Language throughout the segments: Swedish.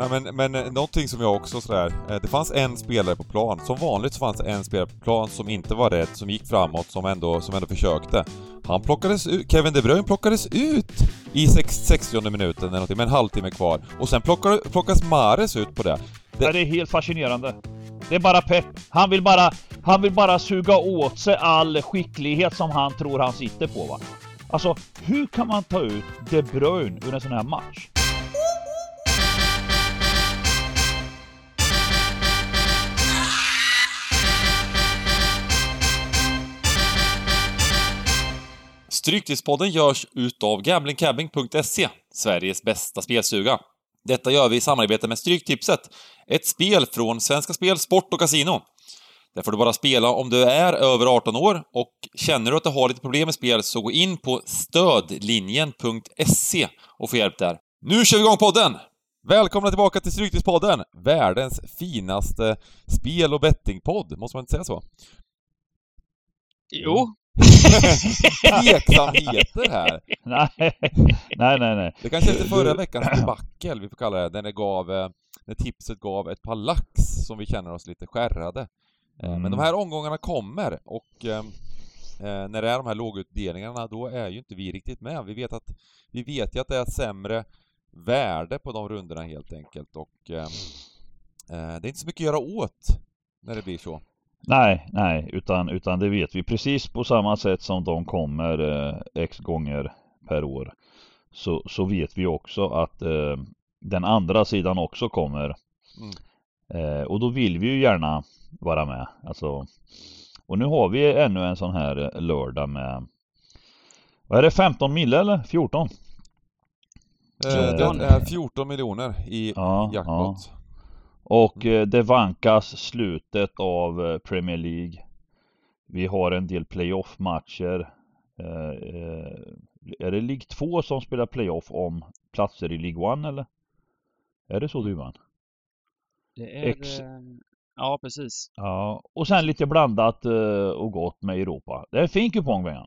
Nej, men, men eh, någonting som jag också sådär, eh, det fanns en spelare på plan. Som vanligt så fanns det en spelare på plan som inte var rädd, som gick framåt, som ändå, som ändå försökte. Han plockades ut, Kevin De Bruyne plockades ut i 60 minuten eller någonting, med en halvtimme kvar. Och sen plockar, plockas Mares ut på det. Det... Ja, det är helt fascinerande. Det är bara pepp. Han vill bara, han vill bara suga åt sig all skicklighet som han tror han sitter på va. Alltså, hur kan man ta ut De Bruyne ur en sån här match? Stryktipspodden görs utav gamblingcabbing.se, Sveriges bästa spelstuga. Detta gör vi i samarbete med Stryktipset, ett spel från Svenska Spel, Sport och Casino. Där får du bara spela om du är över 18 år och känner du att du har lite problem med spel så gå in på stödlinjen.se och få hjälp där. Nu kör vi igång podden! Välkomna tillbaka till Stryktipspodden, världens finaste spel och bettingpodd, måste man inte säga så? Jo, tveksamheter här. nej, nej, nej, nej. Det kanske inte förra veckans debacle vi får kalla det, det gav, eh, när tipset gav ett par lax som vi känner oss lite skärrade. Mm. Men de mm. här omgångarna kommer och eh, eh, när det är de här lågutdelningarna då är ju inte vi riktigt med. Vi vet att vi vet ju att det är sämre värde på de rundorna helt enkelt och eh, det är inte så mycket att göra åt när det blir så. Nej, nej, utan, utan det vet vi precis på samma sätt som de kommer eh, x gånger per år. Så, så vet vi också att eh, den andra sidan också kommer. Mm. Eh, och då vill vi ju gärna vara med. Alltså, och nu har vi ännu en sån här lördag med Vad är det, 15 mil eller 14? Eh, det är 14 miljoner i ja, jackpot. Ja. Och eh, det vankas slutet av eh, Premier League. Vi har en del playoff-matcher. Eh, är det League 2 som spelar playoff om platser i League 1 eller? Är det så Duvan? Det är... Ex ja, precis. Ja, och sen lite blandat och gott med Europa. Det är en fin kupong Bengan.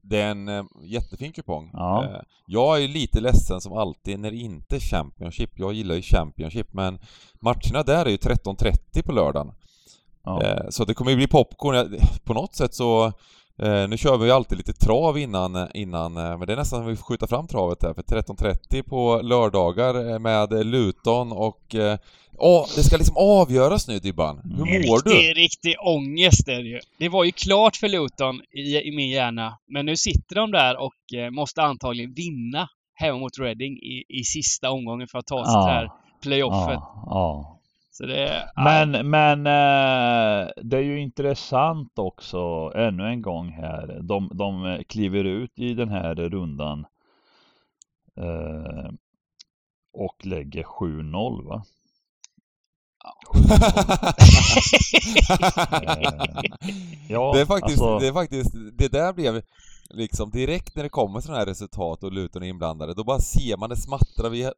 Det är en eh, jättefin kupong. Ja. Eh, jag är lite ledsen som alltid när det inte är Championship. Jag gillar ju Championship men matcherna där är ju 13.30 på lördagen. Ja. Eh, så det kommer ju bli popcorn. På något sätt så Eh, nu kör vi ju alltid lite trav innan, innan eh, men det är nästan som vi får skjuta fram travet där, för 13.30 på lördagar eh, med Luton och... Eh, oh, det ska liksom avgöras nu Dybban. Hur mår riktig, du? Riktig ångest är det ju. Det var ju klart för Luton i, i min hjärna, men nu sitter de där och eh, måste antagligen vinna hemma mot Reading i, i sista omgången för att ta sig ja. till det här playoffet. Ja, ja. Det, men men eh, det är ju intressant också ännu en gång här. De, de kliver ut i den här rundan eh, och lägger 7-0 va? ja, det är faktiskt, alltså... det är faktiskt, det där blev liksom direkt när det kommer sådana här resultat och Luton är inblandade, då bara ser man det smattra. Vi,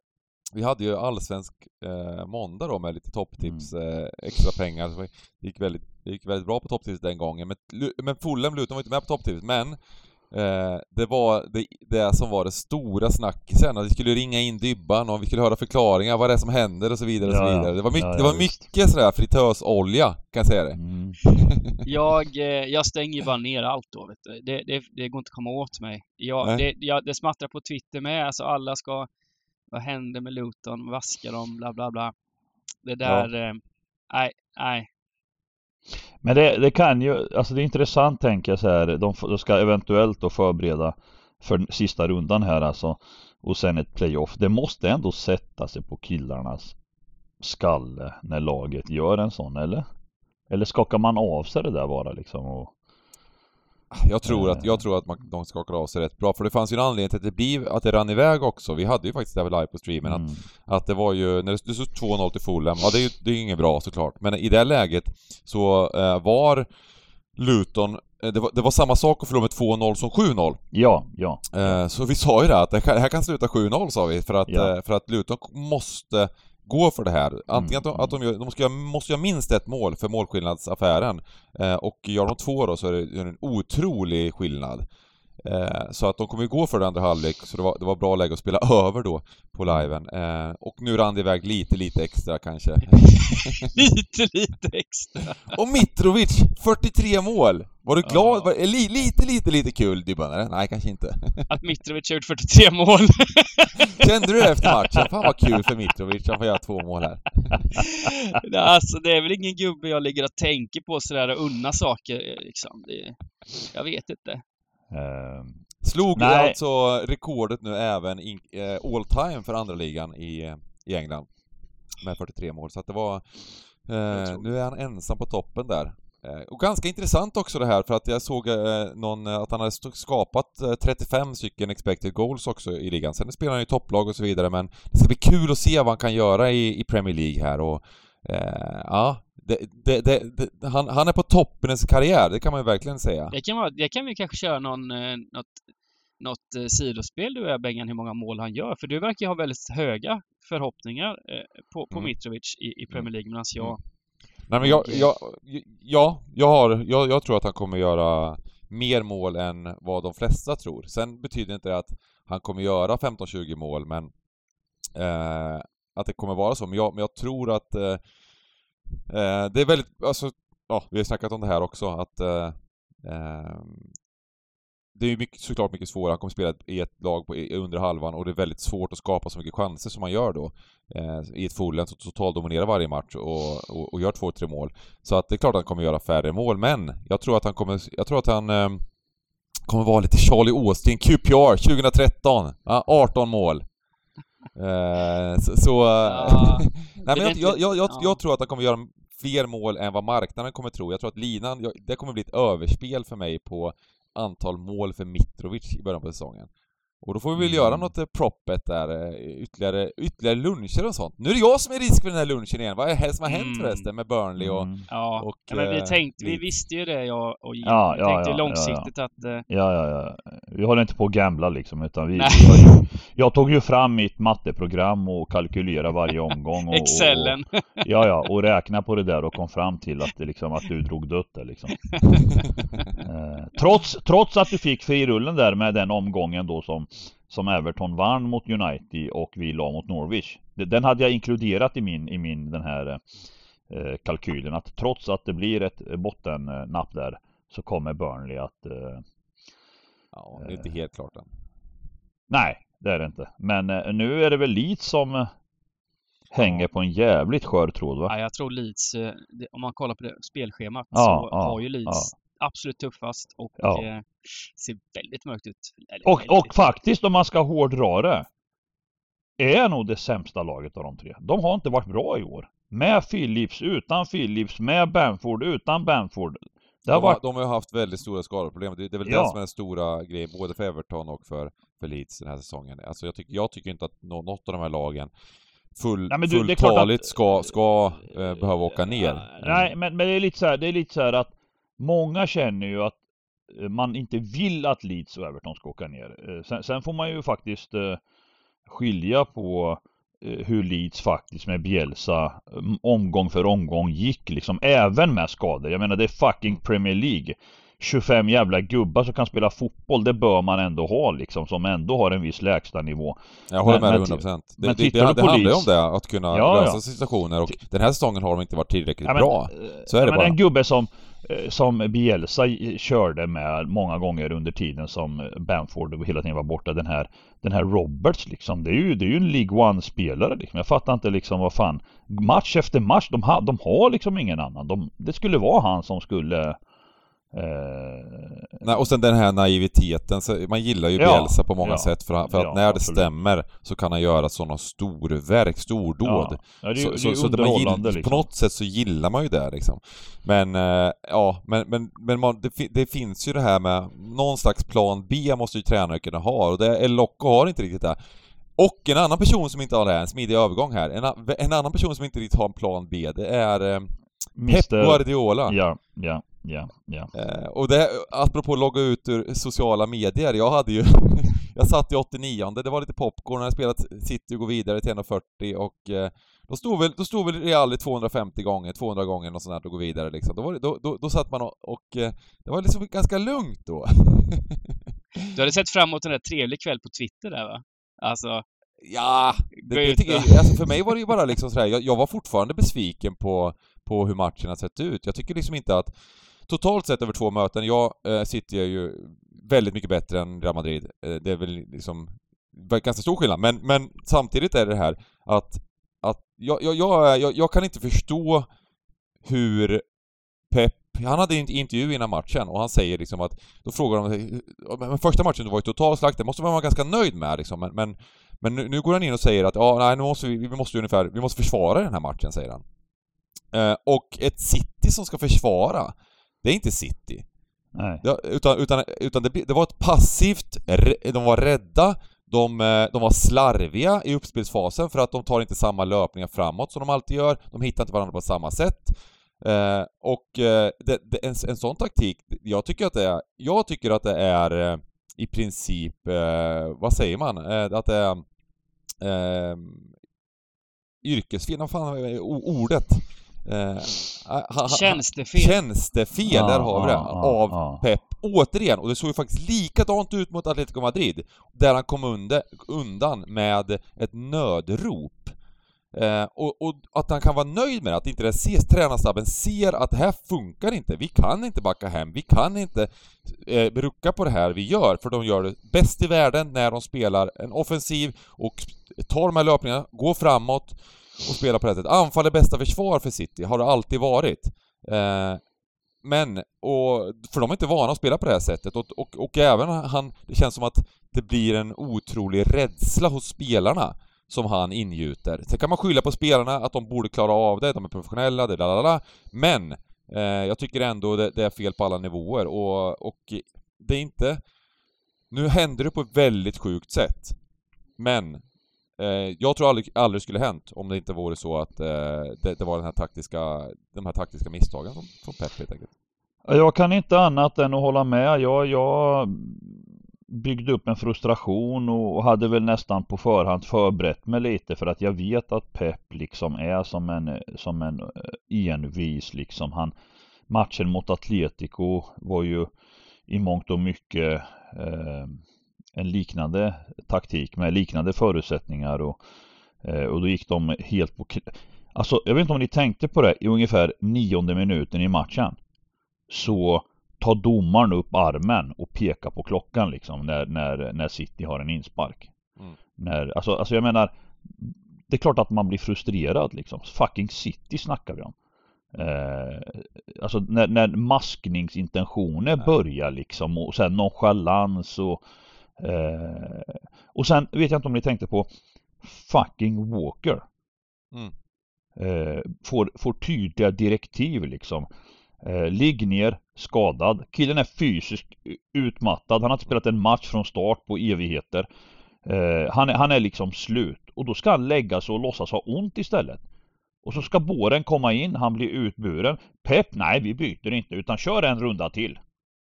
vi hade ju allsvensk eh, måndag då med lite topptips, mm. eh, extra pengar. Så det, gick väldigt, det gick väldigt bra på topptips den gången. Men, men Fulham Luton var inte med på topptips, men eh, det var det, det, som var det stora snackisen, att vi skulle ringa in Dybban och vi skulle höra förklaringar, vad det är som händer och så vidare och så vidare. Det var mycket, ja, ja, det var mycket sådär fritösolja, kan jag säga det. Mm. jag, eh, jag stänger bara ner allt då, vet du. Det, det, det går inte att komma åt mig. Jag, det, jag, det smattrar på Twitter med, alltså alla ska vad händer med Luton? Vaskar de? Bla bla bla. Det där... Ja. Eh, nej, nej. Men det, det, kan ju, alltså det är intressant tänker jag så här. De, de ska eventuellt då förbereda för sista rundan här alltså. Och sen ett playoff. Det måste ändå sätta sig på killarnas skalle när laget gör en sån eller? Eller skakar man av sig det där bara liksom och jag tror att, jag tror att man, de skakar av sig rätt bra, för det fanns ju en anledning till att det, blev, att det rann iväg också. Vi hade ju faktiskt det här live på streamen, mm. att, att det var ju, när det stod 2-0 till Fulham, ja det är ju det är inget bra såklart, men i det läget så eh, var Luton eh, det var, det var, samma sak att förlora med 2-0 som 7-0. Ja, ja. Eh, så vi sa ju det att det här kan sluta 7-0 sa vi, för att, ja. Eh, för att Luton måste gå för det här. Antingen mm. att de, gör, de ska, måste göra minst ett mål för målskillnadsaffären. Eh, och gör de två då så är det en otrolig skillnad. Eh, så att de kommer ju gå för det andra halvlek, så det var, det var bra läge att spela över då på liven. Eh, och nu rann det iväg lite, lite extra kanske. lite, lite extra. och Mitrovic, 43 mål! Var du glad? Var, li, lite, lite, lite kul Dybban, Nej, kanske inte. Att Mitrovic har gjort 43 mål. Kände du det efter matchen? Fan vad kul för Mitrovic, han får göra två mål här. alltså, det är väl ingen gubbe jag ligger och tänker på sådär och unna saker liksom. Det, jag vet inte. Uh, Slog Nej. alltså rekordet nu även in, uh, all time för andra ligan i, i England. Med 43 mål, så att det var... Uh, nu är han ensam på toppen där. Eh, och ganska intressant också det här för att jag såg någon, att han hade skapat 35 stycken expected goals också i ligan. Sen spelar han i topplag och så vidare men det ska bli kul att se vad han kan göra i, i Premier League här och ja, det, det, det, han, han, är på toppen i sin karriär, det kan man ju verkligen säga. Det kan, vara, det kan vi kanske köra någon, eh, något, något eh, sidospel du och jag Bengan, hur många mål han gör. För du verkar ha väldigt höga förhoppningar eh, på, på mm. Mitrovic i, i Premier League, medan jag... Mm. Nej men jag, jag, ja, jag, har, jag, jag tror att han kommer göra mer mål än vad de flesta tror. Sen betyder inte det att han kommer göra 15-20 mål, men eh, att det kommer vara så. Men jag, men jag tror att eh, Eh, det är väldigt, alltså, ja, vi har snackat om det här också att eh, eh, det är mycket, såklart mycket svårare, han kommer spela i ett lag på, under halvan och det är väldigt svårt att skapa så mycket chanser som man gör då. Eh, I ett fulländ som totaldominerar varje match och, och, och gör två, tre mål. Så att det är klart att han kommer göra färre mål, men jag tror att han kommer, jag tror att han eh, kommer vara lite Charlie Austin, QPR 2013. Ja, 18 mål. Eh, så... så ja, nej, men jag, jag, jag, jag, jag tror att han kommer göra fler mål än vad marknaden kommer tro. Jag tror att linan, det kommer bli ett överspel för mig på antal mål för Mitrovic i början på säsongen. Och då får vi väl mm. göra något eh, proppet där, eh, ytterligare, ytterligare luncher och sånt. Nu är det jag som är risk för den här lunchen igen. Vad är det som har hänt mm. förresten med Burnley och... Mm. Ja, och, ja, men vi eh, tänkte, vi visste ju det jag och Jim. Ja, vi ja, tänkte ja, långsiktigt ja, att... Ja, ja, ja. Vi håller inte på att gambla liksom, utan vi... vi ju, jag tog ju fram mitt matteprogram och kalkylerade varje omgång och... Excellen! Och, ja, ja, och räknade på det där och kom fram till att det liksom, att du drog dött där liksom. eh, trots, trots att du fick frirullen där med den omgången då som som Everton vann mot United och vi la mot Norwich. Den hade jag inkluderat i min, i min den här eh, kalkylen att trots att det blir ett bottennapp där så kommer Burnley att... Eh, ja, det är inte helt klart än. Nej, det är det inte. Men eh, nu är det väl Leeds som eh, hänger på en jävligt skör tråd va? Ja, jag tror Leeds, eh, om man kollar på det spelschemat ja, så ja, har ju Leeds absolut tuffast och ja. eh, ser väldigt mörkt ut. Eller, och, väldigt... och faktiskt om man ska hårdra det är nog det sämsta laget av de tre. De har inte varit bra i år. Med Philips, utan Philips, med Bamford, utan Bamford. Det har de, har, varit... de har haft väldigt stora skadeproblem. Det, det är väl ja. det som är den stora grejen, både för Everton och för, för Leeds den här säsongen. Alltså jag, tycker, jag tycker inte att något av de här lagen full, Nej, du, fulltaligt att... ska, ska äh, behöva åka ner. Nej, men, men det är lite så här, det är lite så här att Många känner ju att eh, man inte vill att Leeds och Everton ska åka ner. Eh, sen, sen får man ju faktiskt eh, skilja på hur Leeds faktiskt med Bielsa omgång för omgång gick liksom, även med skador. Jag menar det är fucking Premier League. 25 jävla gubbar som kan spela fotboll, det bör man ändå ha liksom, som ändå har en viss lägstanivå. Jag håller med dig 100%. Det, men det, det, det handlar ju om det, att kunna ja, lösa ja. situationer och den här säsongen har de inte varit tillräckligt ja, men, bra. Så är ja, det bara. En gubbe som Eh, som Bielsa körde med många gånger under tiden som Bamford hela tiden var borta. Den här, den här Roberts liksom. Det är ju, det är ju en League One-spelare liksom. Jag fattar inte liksom vad fan. Match efter match. De, ha, de har liksom ingen annan. De, det skulle vara han som skulle Eh... Nej, och sen den här naiviteten, man gillar ju ja, Bielsa på många ja, sätt för, för att ja, när det stämmer så kan han göra sådana storverk, stordåd. Ja, det, så, det, så, så man gillar, liksom. på något sätt så gillar man ju det liksom. Men, eh, ja, men, men, men man, det, det, finns ju det här med någon slags plan B måste ju tränare kunna ha och det, El Loco har inte riktigt det. Och en annan person som inte har det, en smidig övergång här, en, en annan person som inte riktigt har en plan B, det är eh, Pep Guardiola. Ja, ja. Ja, ja. Eh, och det, apropå att logga ut ur sociala medier, jag hade ju... jag satt i 89 det var lite popcorn, jag hade spelat City och gå vidare till 140 och eh, då stod väl, då stod väl Real 250 gånger, 200 gånger något sånt där och gå vidare liksom. Då, var det, då, då, då satt man och, och eh, det var liksom ganska lugnt då. du hade sett fram emot en där trevlig kväll på Twitter där va? Alltså... Ja, det, det tycker jag, alltså för mig var det ju bara liksom sådär, jag, jag var fortfarande besviken på, på hur matchen har sett ut. Jag tycker liksom inte att totalt sett över två möten, jag eh, City är ju väldigt mycket bättre än Real Madrid. Eh, det är väl liksom ganska stor skillnad, men, men samtidigt är det här att, att jag, jag, jag, jag kan inte förstå hur Pep han hade en intervju innan matchen och han säger liksom att, då frågar de men första matchen var ju total slakt, det måste man vara ganska nöjd med liksom, men, men, men nu, nu, går han in och säger att ja, nej, nu måste vi, vi måste ungefär, vi måste försvara den här matchen, säger han. Eh, och ett City som ska försvara, det är inte City. Nej. Utan utan, utan det, det, var ett passivt, de var rädda, de, eh, de var slarviga i uppspelsfasen för att de tar inte samma löpningar framåt som de alltid gör, de hittar inte varandra på samma sätt. Eh, och eh, det, det, en, en sån taktik, jag tycker att det är, jag tycker att det är eh, i princip, vad säger man, att det är yrkesfel, vad fan är ordet? Eh, tjänstefel. Tjänstefel, där har vi det. av Pep. Återigen, och det såg ju faktiskt likadant ut mot Atletico Madrid. Där han kom under, undan med ett nödrop. Eh, och, och, att han kan vara nöjd med det, att inte det ses, tränarstaben ser att det här funkar inte. Vi kan inte backa hem, vi kan inte eh, rucka på det här vi gör, för de gör det bäst i världen när de spelar en offensiv och tar de här löpningarna, går framåt och spela på det sättet. Anfall är bästa försvar för City, har det alltid varit. Eh, men, och, för de är inte vana att spela på det här sättet och, och, och även han, det känns som att det blir en otrolig rädsla hos spelarna som han ingjuter. Sen kan man skylla på spelarna, att de borde klara av det, de är professionella, det där Men, eh, jag tycker ändå det, det, är fel på alla nivåer och, och det är inte... Nu händer det på ett väldigt sjukt sätt. Men Eh, jag tror aldrig, aldrig skulle hänt om det inte vore så att eh, det, det, var den här taktiska, de här taktiska misstagen från, från Pep helt enkelt. Jag kan inte annat än att hålla med. Jag, jag byggde upp en frustration och hade väl nästan på förhand förberett mig lite för att jag vet att Pep liksom är som en, som en eh, envis liksom. Han, matchen mot Atletico var ju i mångt och mycket eh, en liknande taktik med liknande förutsättningar och, eh, och då gick de helt på Alltså jag vet inte om ni tänkte på det i ungefär nionde minuten i matchen. Så tar domaren upp armen och pekar på klockan liksom när, när, när City har en inspark. Mm. när, alltså, alltså jag menar Det är klart att man blir frustrerad liksom. Fucking City snackar vi om. Eh, alltså när, när maskningsintentioner börjar liksom och sen nonchalans och Eh, och sen vet jag inte om ni tänkte på fucking Walker. Mm. Eh, får, får tydliga direktiv liksom. Eh, ligg ner, skadad. Killen är fysiskt utmattad. Han har inte spelat en match från start på evigheter. Eh, han, är, han är liksom slut. Och då ska han lägga sig och låtsas ha ont istället. Och så ska båren komma in, han blir utburen. Pep, nej vi byter inte utan kör en runda till.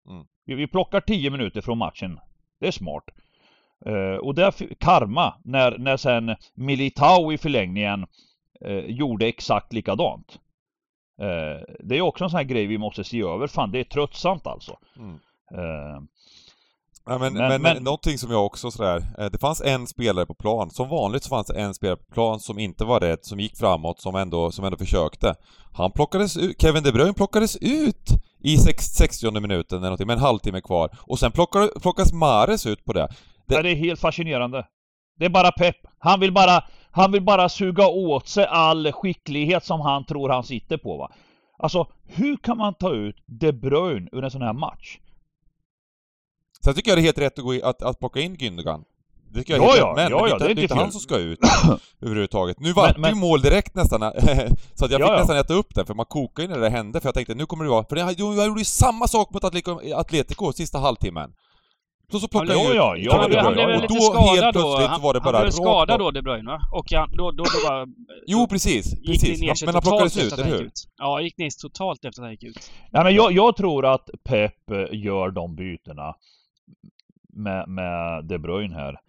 Mm. Vi, vi plockar 10 minuter från matchen. Det är smart. Uh, och där karma när, när sen Militao i förlängningen uh, gjorde exakt likadant. Uh, det är också en sån här grej vi måste se över. Fan, det är tröttsamt alltså. Mm. Ja, men, men, men, men någonting som jag också sådär, det fanns en spelare på plan, som vanligt så fanns det en spelare på plan som inte var rädd, som gick framåt, som ändå, som ändå försökte. Han plockades ut, Kevin De Bruyne plockades ut i 60 minuten eller någonting, med en halvtimme kvar. Och sen plockar, plockas Mares ut på det. Det... Ja, det är helt fascinerande. Det är bara pepp. Han vill bara, han vill bara suga åt sig all skicklighet som han tror han sitter på va. Alltså, hur kan man ta ut De Bruyne ur en sån här match? Sen tycker jag det är helt rätt att, gå i, att, att plocka in Gündogan. Det jag ja, ja. Men, ja, ja, det är inte, inte han som ska ut överhuvudtaget. Nu vart det ju mål direkt nästan, så att jag fick ja, nästan äta upp den, för man kokade ju när det hände, för jag tänkte nu kommer det vara... För jag gjorde ju samma sak mot Atletico, sista halvtimmen. Så, så plockade ja, ja, ja, han, han blev väl lite skadad då. Han, var det bara han blev skadad då, De Bruyne va? Och han, då, då, då bara... Jo, precis. precis. Han, men han plockades ut, eller hur? Ut. Ja, gick ner totalt efter att han gick ut. Ja, men jag, jag tror att Pep gör de bytena med, med De Bruyne här.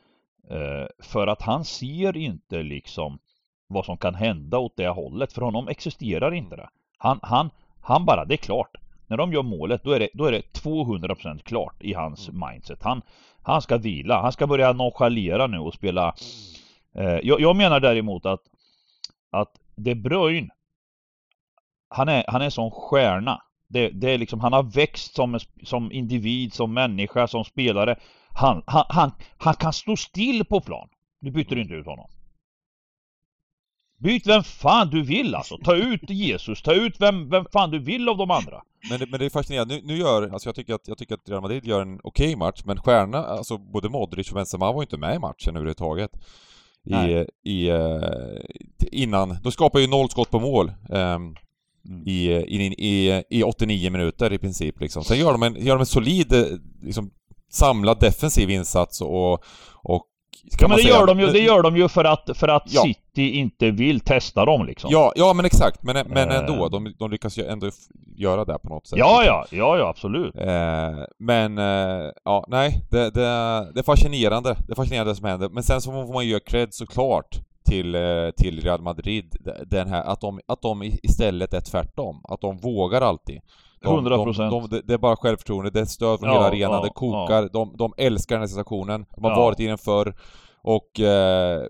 Eh, för att han ser inte liksom vad som kan hända åt det hållet. För honom existerar inte det. Han, han, han bara, det är klart. När de gör målet då är det, då är det 200% klart i hans mm. mindset. Han, han ska vila, han ska börja nonchalera nu och spela. Eh, jag, jag, menar däremot att, att De Bruyne, han är, han är en sån stjärna. Det, det är liksom, han har växt som, som individ, som människa, som spelare. Han, han, han, han kan stå still på plan. Du byter inte ut honom. Byt vem fan du vill alltså. Ta ut Jesus, ta ut vem, vem fan du vill av de andra. Men det, men det är fascinerande, nu, nu gör, alltså jag tycker att, jag tycker att Real Madrid gör en okej okay match, men stjärna, alltså både Modric och Benzema var inte med i matchen överhuvudtaget. I, i, uh, innan, de skapar ju noll skott på mål. Um, mm. i, i, i, i 89 minuter i princip liksom. Sen gör de en, gör de en solid, eh, liksom, samlad defensiv insats och, och Ja, men det gör, de ju, det gör de ju för att, för att ja. City inte vill testa dem liksom. Ja, ja men exakt. Men, men eh. ändå, de, de lyckas ju ändå göra det på något sätt. Ja, ja, ja, ja absolut. Eh, men, eh, ja, nej, det, det, det är fascinerande. Det är fascinerande det som händer. Men sen så får man ju ge cred såklart till, eh, till Real Madrid, den här, att de, att de istället är tvärtom. Att de vågar alltid. De, 100%. De, de, det är bara självförtroende, det är stöd från ja, hela arenan, ja, det kokar, ja. de, de älskar den här situationen, de har varit i den förr och eh,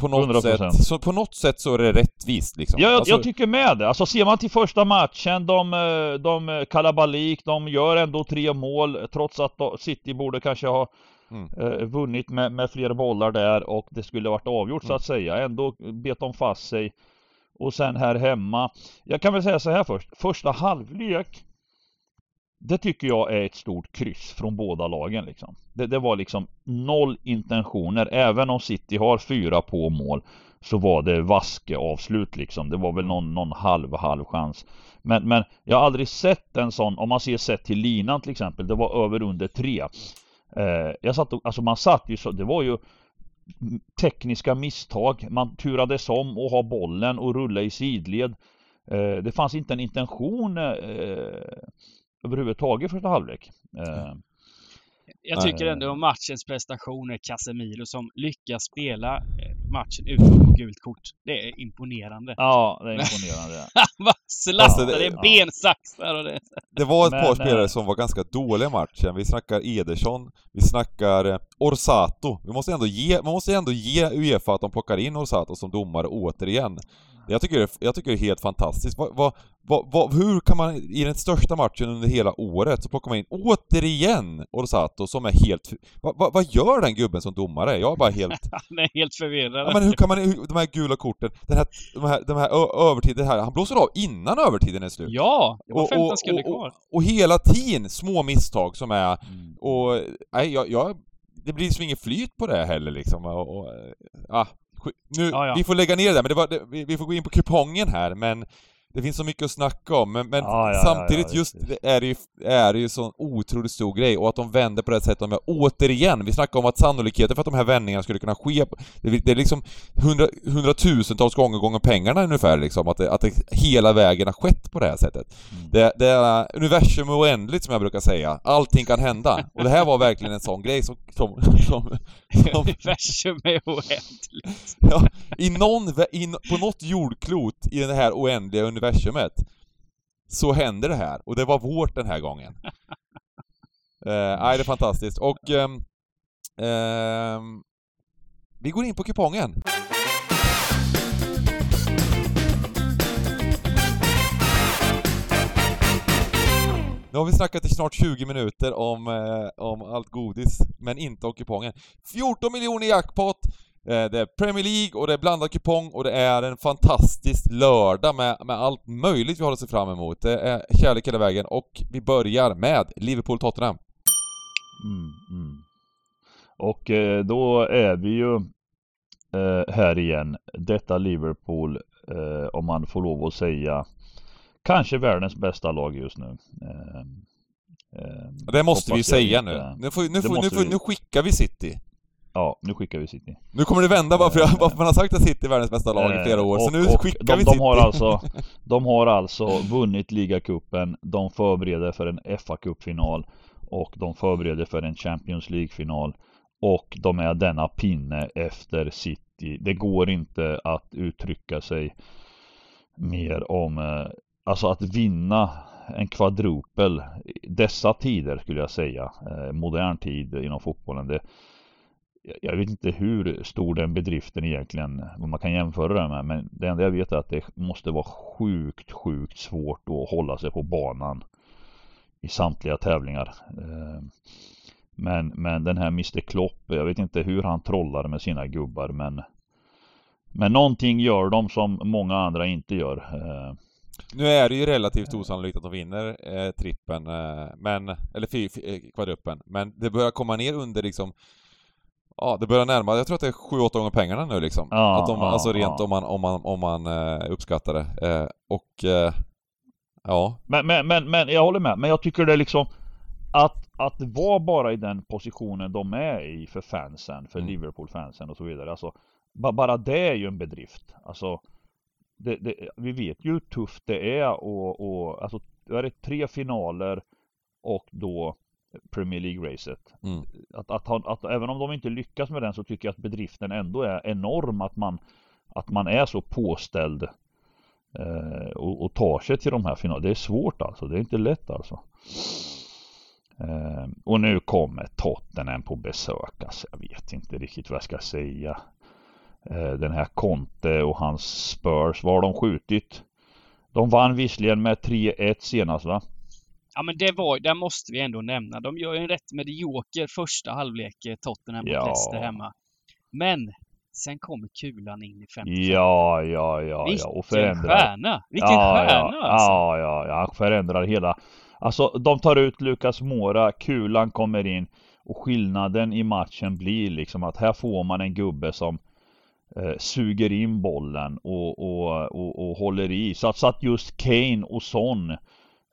på något 100%. sätt, så på något sätt så är det rättvist liksom. Ja, jag, alltså... jag tycker med det. Alltså ser man till första matchen, de, eh, de kalabalik, de gör ändå tre mål trots att City borde kanske ha mm. eh, vunnit med, med fler bollar där och det skulle varit avgjort mm. så att säga. Ändå bet de fast sig. Och sen här hemma. Jag kan väl säga så här först. Första halvlek det tycker jag är ett stort kryss från båda lagen liksom. Det, det, var liksom noll intentioner. Även om City har fyra på mål så var det vaske avslut liksom. Det var väl någon, någon halv halv chans. Men, men jag har aldrig sett en sån, om man ser sett till linan till exempel, det var över under tre. Eh, jag satt och, alltså man satt ju så, det var ju tekniska misstag. Man turades om och ha bollen och rulla i sidled. Eh, det fanns inte en intention eh, överhuvudtaget första halvlek. Eh, jag tycker ändå om matchens prestationer Casemiro som lyckas spela eh, matchen utan på gult kort. Det är imponerande. Ja, det är imponerande. Han bara slattar, alltså, det, är bensaxar och det. Det var ett Men, par spelare som var ganska dåliga i matchen. Vi snackar Ederson, vi snackar eh, Orsato. Vi måste ändå ge, man måste ändå ge Uefa att de plockar in Orsato som domare återigen. Jag tycker, jag tycker det är helt fantastiskt. Vad, vad, vad, hur kan man i den största matchen under hela året så plockar man in återigen Orsato som är helt... Vad, gör den gubben som domare? Jag är bara helt... Han är helt förvirrad. Ja, men hur kan man... De här gula korten, den här, de här, de här övertiden här, han blåser av innan övertiden är slut. Ja! Det var 15 sekunder kvar. Och, och, hela tiden små misstag som är... Mm. Och... Nej, jag, jag det blir liksom inget flyt på det heller liksom. Och, och, ah, nu, ja, ja. vi får lägga ner det, men det var, det, vi, vi får gå in på kupongen här, men det finns så mycket att snacka om, men, men ja, ja, samtidigt ja, just det är det ju, är det ju sån otroligt stor grej, och att de vänder på det sättet de gör. Återigen, vi snackar om att sannolikheten för att de här vändningarna skulle kunna ske, det, det är liksom hundra, hundratusentals gånger gånger pengarna ungefär liksom, att det, att det hela vägen har skett på det här sättet. Mm. Det, det är universum är oändligt som jag brukar säga, allting kan hända. Och det här var verkligen en sån grej som... som, som, som universum är oändligt. Ja, i någon, i, på något jordklot i det här oändliga universumet universumet så händer det här och det var vårt den här gången. eh, nej, det är fantastiskt och eh, eh, vi går in på kupongen. Nu har vi snackat i snart 20 minuter om, eh, om allt godis, men inte om kupongen. 14 miljoner jackpot! Eh, det är Premier League och det är blandad kupong och det är en fantastisk lördag med, med allt möjligt vi har att se fram emot. Det är kärlek hela vägen och vi börjar med Liverpool-Tottenham. Mm, mm. Och eh, då är vi ju eh, här igen. Detta Liverpool, eh, om man får lov att säga, kanske världens bästa lag just nu. Eh, Eh, det måste vi säga nu. Nu, får, nu, får, nu, får, nu skickar vi City. Ja, nu skickar vi City. Nu kommer det vända varför, eh, varför man har sagt att City är världens bästa lag i flera år, och, så nu skickar de, vi City. De har, alltså, de har alltså vunnit ligacupen, de förbereder för en FA-cupfinal och de förbereder för en Champions League-final och de är denna pinne efter City. Det går inte att uttrycka sig mer om, eh, alltså att vinna en kvadrupel dessa tider skulle jag säga, eh, modern tid inom fotbollen. Det, jag vet inte hur stor den bedriften egentligen, vad man kan jämföra det med, men det enda jag vet är att det måste vara sjukt, sjukt svårt att hålla sig på banan i samtliga tävlingar. Eh, men, men den här Mr Klopp, jag vet inte hur han trollar med sina gubbar men Men någonting gör de som många andra inte gör. Eh, nu är det ju relativt osannolikt att de vinner eh, trippen, eh, men, eller eh, kvadruppen, men det börjar komma ner under liksom Ja, det börjar närma jag tror att det är 7-8 gånger pengarna nu liksom. Ja, att de, ja, alltså rent ja. om man, om man, om man eh, uppskattar det. Eh, och eh, ja. Men, men, men, men jag håller med, men jag tycker det är liksom att, att vara bara i den positionen de är i för fansen, för mm. Liverpool-fansen och så vidare. Alltså, bara det är ju en bedrift. Alltså, det, det, vi vet ju hur tufft det är och, och alltså, det är tre finaler och då Premier League-racet. Mm. Att, att, att, att, även om de inte lyckas med den så tycker jag att bedriften ändå är enorm att man, att man är så påställd eh, och, och tar sig till de här finalerna. Det är svårt alltså, det är inte lätt alltså. Eh, och nu kommer Tottenham på besök. Alltså, jag vet inte riktigt vad jag ska säga. Eh, den här Conte och hans Spurs, vad har de skjutit? De vann visserligen med 3-1 senast va? Ja men det var, där måste vi ändå nämna. De gör ju en rätt medioker första halvlek eh, Tottenham mot ja. Leicester hemma. Men sen kommer kulan in i 55. Ja, ja, ja, Vilken ja. Och förändrar. stjärna! Vilken ja, stjärna ja, alltså! Ja, ja, ja. Han förändrar hela Alltså de tar ut Lukas Mora, kulan kommer in och skillnaden i matchen blir liksom att här får man en gubbe som eh, suger in bollen och, och, och, och håller i. Så att, så att just Kane och Son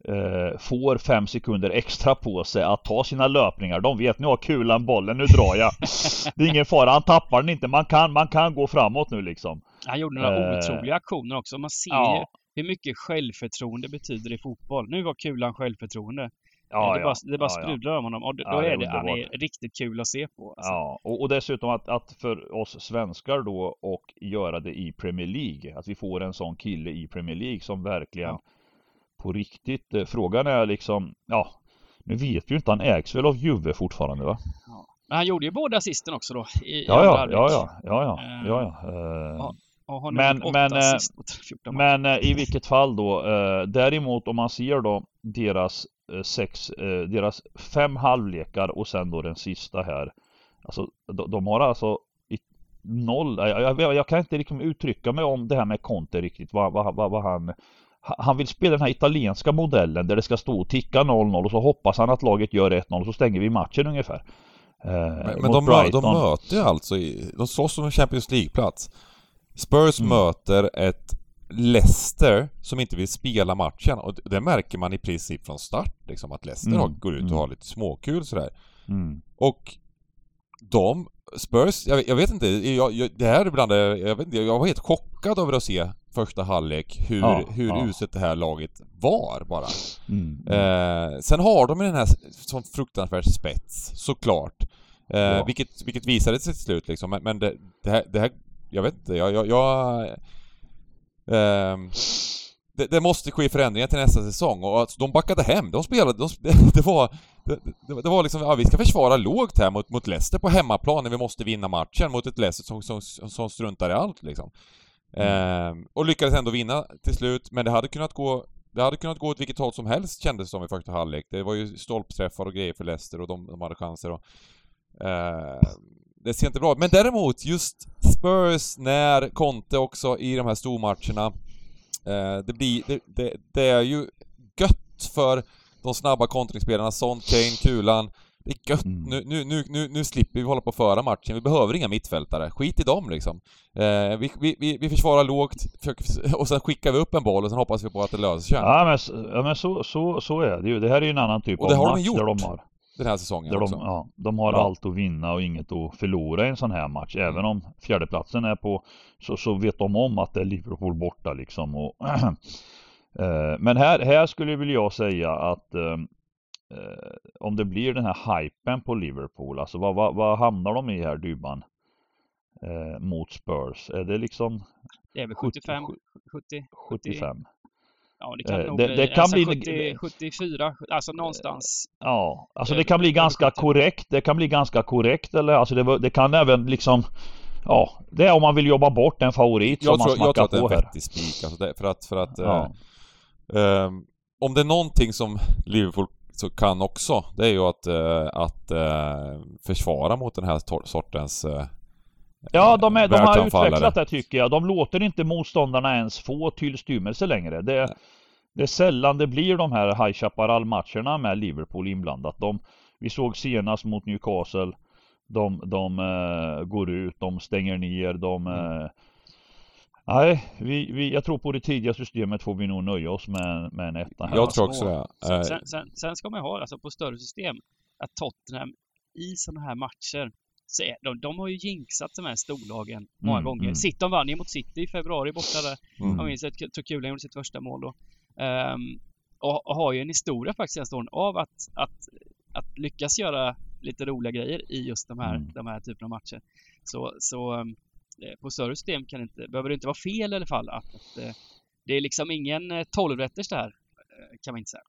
eh, får fem sekunder extra på sig att ta sina löpningar. De vet nu har kulan bollen, nu drar jag. Det är ingen fara, han tappar den inte. Man kan, man kan gå framåt nu liksom. Han gjorde några eh, otroliga aktioner också. Man ser ja. hur mycket självförtroende betyder i fotboll. Nu var kulan självförtroende. Ja, det, ja, bara, det bara ja, sprudlar om honom och då, ja, är det, han är riktigt kul att se på. Alltså. Ja, och, och dessutom att, att, för oss svenskar då och göra det i Premier League. Att vi får en sån kille i Premier League som verkligen på riktigt. Eh, frågan är liksom, ja, nu vet vi ju inte, han ägs väl av Juve fortfarande va? Men han gjorde ju båda assisten också då. I, ja, ja, ja, ja, ja, ja, ja, ja, uh, men, men, eh, men eh, i vilket fall då, däremot om man ser då deras sex, deras fem halvlekar och sen då den sista här. Alltså de, de har alltså noll, jag, jag, jag, kan inte liksom uttrycka mig om det här med Conte riktigt, vad, vad, vad, vad han han vill spela den här italienska modellen där det ska stå och ticka 0-0 och så hoppas han att laget gör 1-0 och så stänger vi matchen ungefär. men, men de, de möter ju alltså, i, de slåss om en Champions League-plats. Spurs mm. möter ett Leicester som inte vill spela matchen och det märker man i princip från start liksom att Leicester mm. går ut och mm. har lite småkul sådär. Mm. Och de, Spurs, jag, jag vet inte, jag, jag, det här ibland, jag vet inte, jag var helt chockad över att se första halvlek hur, ja, hur ja. uselt det här laget var bara. Mm, mm. Eh, sen har de den här sån fruktansvärd spets, såklart. Eh, ja. vilket, vilket visade sig till slut liksom, men, men det, det, här, det här jag vet inte, jag... jag, jag eh, det, det, måste ske förändringar till nästa säsong och alltså, de backade hem. De spelade... De, det, det var... Det, det, var liksom, ja, vi ska försvara lågt här mot, mot Leicester på hemmaplan när vi måste vinna matchen mot ett Leicester som, som, som struntar i allt liksom. Mm. Eh, och lyckades ändå vinna till slut, men det hade kunnat gå det hade kunnat gå åt vilket håll som helst kändes det som i första halvlek. Det var ju stolpträffar och grejer för Leicester och de, de hade chanser och... Eh, det ser inte bra ut. Men däremot, just Spurs när Conte också i de här stormatcherna. Eh, det blir, det, det, det, är ju gött för de snabba kontringsspelarna, Son, Kane, Kulan. Det är gött. Mm. Nu, nu, nu, nu, nu slipper vi hålla på att föra matchen. Vi behöver inga mittfältare. Skit i dem liksom. Eh, vi, vi, vi försvarar lågt och sen skickar vi upp en boll och sen hoppas vi på att det löser sig. Ja men, ja, men så, så, så är det ju. Det här är ju en annan typ och av match de där de har den här säsongen där också. De, ja, de har ja. allt att vinna och inget att förlora i en sån här match. Även om fjärdeplatsen är på så, så vet de om att det är Liverpool borta liksom. Och, men här, här skulle väl jag säga att eh, eh, om det blir den här hypen på Liverpool, alltså vad, vad, vad hamnar de i här Dybban? Eh, mot Spurs? Är det liksom Det är väl 75, 70, 75. Ja, det kan eh, nog det, bli, kan alltså bli 70, 74, alltså någonstans. Ja, alltså det kan bli ganska korrekt. Det kan bli ganska korrekt eller alltså det, det kan även liksom Ja, det är om man vill jobba bort en favorit jag som tror, man smackar på här. Jag tror att det är en vettig spik alltså för att, för att ja. eh, eh, Om det är någonting som Liverpool så kan också, det är ju att, eh, att eh, försvara mot den här sortens eh, Ja, de, är, de har utvecklat det tycker jag. De låter inte motståndarna ens få tillstymmelse längre. Det, det är sällan det blir de här High Chaparral-matcherna med Liverpool inblandat. De, vi såg senast mot Newcastle. De, de uh, går ut, de stänger ner, de... Uh, nej, vi, vi, jag tror på det tidiga systemet får vi nog nöja oss med, med en etta här. Jag tror också det. Sen, sen, sen, sen ska man ha, alltså på större system, att Tottenham i sådana här matcher så är, de, de har ju jinxat de här storlagen många mm, gånger. Mm. City vann ju mot City i februari borta där. Mm. Jag minns att Tukulen gjorde sitt första mål då. Um, och, och, har ju en historia faktiskt senaste åren av att, att, att lyckas göra lite roliga grejer i just de här, mm. de här typerna av matcher. Så, så um, på större system kan det inte, behöver det inte vara fel i alla fall att, att uh, det är liksom ingen uh, tolvrätters det här, kan man inte säga.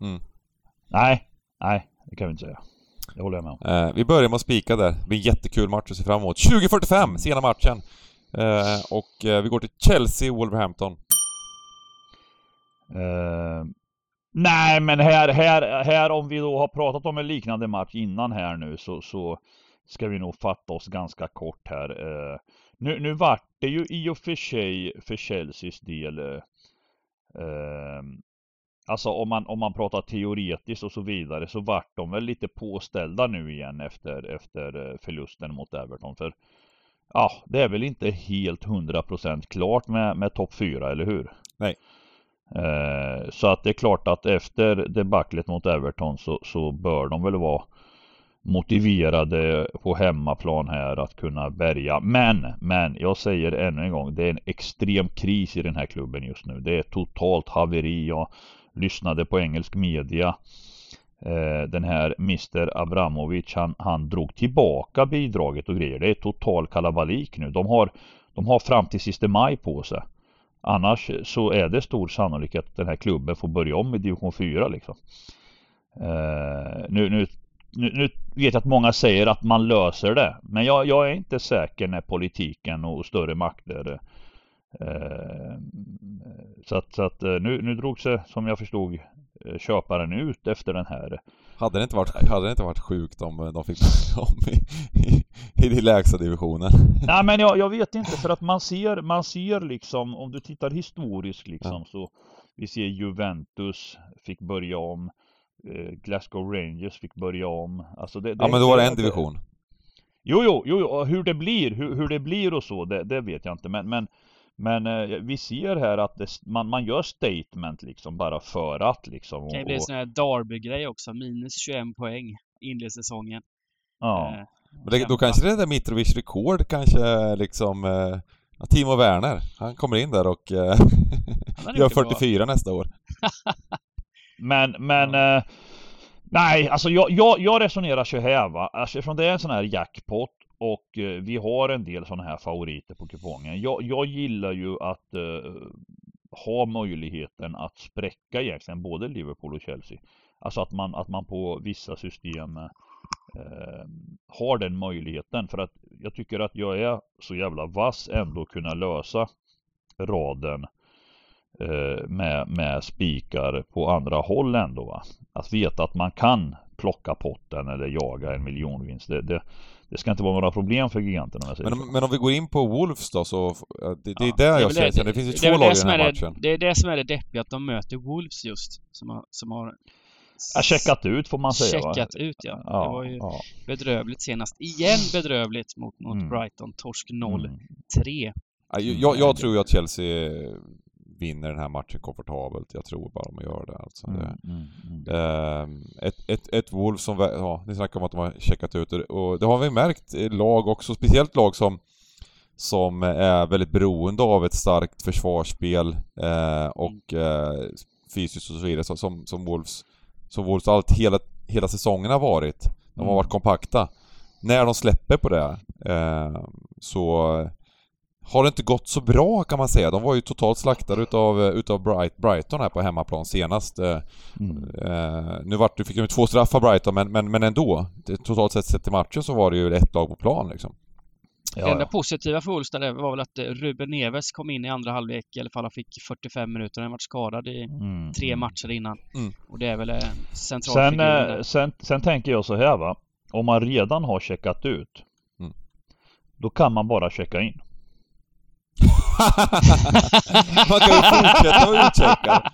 Mm. Nej, nej, det kan vi inte säga. Det håller jag med om. Eh, vi börjar med att spika där. Det blir en jättekul match att se fram emot. 20.45, sena matchen. Eh, och eh, vi går till Chelsea-Wolverhampton. Eh, nej, men här, här, här om vi då har pratat om en liknande match innan här nu så, så ska vi nog fatta oss ganska kort här. Eh, nu, nu vart det ju i och för sig för Chelseas del eh, eh Alltså om man, om man pratar teoretiskt och så vidare så vart de väl lite påställda nu igen efter, efter eh, förlusten mot Everton. För ja, det är väl inte helt 100% klart med, med topp 4, eller hur? Nej. Eh, så att det är klart att efter debaclet mot Everton så, så bör de väl vara motiverade på hemmaplan här att kunna bärga. Men, men jag säger ännu en gång, det är en extrem kris i den här klubben just nu. Det är totalt haveri. Jag lyssnade på engelsk media. Eh, den här Mr Abramovic han, han drog tillbaka bidraget och grejer. Det är total kalabalik nu. De har, de har fram till sista maj på sig. Annars så är det stor sannolikhet att den här klubben får börja om i division 4 liksom. Uh, nu, nu, nu, nu, vet jag att många säger att man löser det. Men jag, jag är inte säker när politiken och större makter Eh, så att, så att eh, nu, nu drog sig, som jag förstod, eh, köparen ut efter den här. Hade det inte varit, hade det inte varit sjukt om de fick om i, i, i den lägsta divisionen? Nej men jag, jag vet inte för att man ser, man ser liksom, om du tittar historiskt liksom ja. så vi ser Juventus fick börja om. Glasgow Rangers fick börja om. Alltså det, det ja men då var det en division. Jo, jo, jo, hur det blir, hur, hur det blir och så, det, det vet jag inte. Men, men men eh, vi ser här att det, man, man gör statement liksom bara för att liksom. Det kan bli en sån här Derby-grej också. Minus 21 poäng inledningssäsongen. Ja. Eh, Men det, då kanske det är där Mitrovic rekord kanske liksom eh, Timo Werner, han kommer in där och eh, gör 44 bra. nästa år. men, men eh, Nej, alltså jag, jag, jag resonerar så här va. Alltså, eftersom det är en sån här jackpot och eh, vi har en del sådana här favoriter på kupongen. Jag, jag gillar ju att eh, ha möjligheten att spräcka egentligen både Liverpool och Chelsea. Alltså att man, att man på vissa system eh, har den möjligheten. För att jag tycker att jag är så jävla vass ändå kunna lösa raden med, med spikar på andra håll ändå. Va? Att veta att man kan plocka potten eller jaga en miljonvinst. Det, det, det ska inte vara några problem för giganterna. Men, men om vi går in på Wolves då så, det, det är där jag ser det, det finns ju två lag i den här matchen. Det är det som är det deppiga, att de möter Wolves just, som har, som har Ja, checkat ut får man säga Checkat va? ut ja. ja. Det var ju ja. bedrövligt senast. Igen bedrövligt mot, mot mm. Brighton. Torsk 0-3. Mm. Jag, jag, tror ju att Chelsea vinner den här matchen komfortabelt. Jag tror bara de gör det. Alltså. Mm, mm, mm. Ehm, ett, ett, ett Wolf som, ja, ni snackar om att de har checkat ut och det har vi märkt lag också, speciellt lag som som är väldigt beroende av ett starkt försvarsspel eh, och eh, fysiskt och så vidare som, som Wolves som Wolves allt hela, hela säsongen har varit. De har varit kompakta. När de släpper på det eh, så har det inte gått så bra kan man säga. De var ju totalt slaktade utav, utav Bright, Brighton här på hemmaplan senast. Eh, mm. Eh, nu vart, fick de två straffar Brighton, men, men, men ändå. Totalt sett sett i matchen så var det ju ett lag på plan liksom. Ja, det enda ja. positiva för Ulstad var väl att eh, Ruben Neves kom in i andra halvlek, i alla fall han fick 45 minuter. Han varit skadad i mm. tre mm. matcher innan. Mm. Och det är väl en central sen, eh, sen, sen tänker jag så här va. Om man redan har checkat ut, mm. då kan man bara checka in. man kan ju fortsätta att utchecka.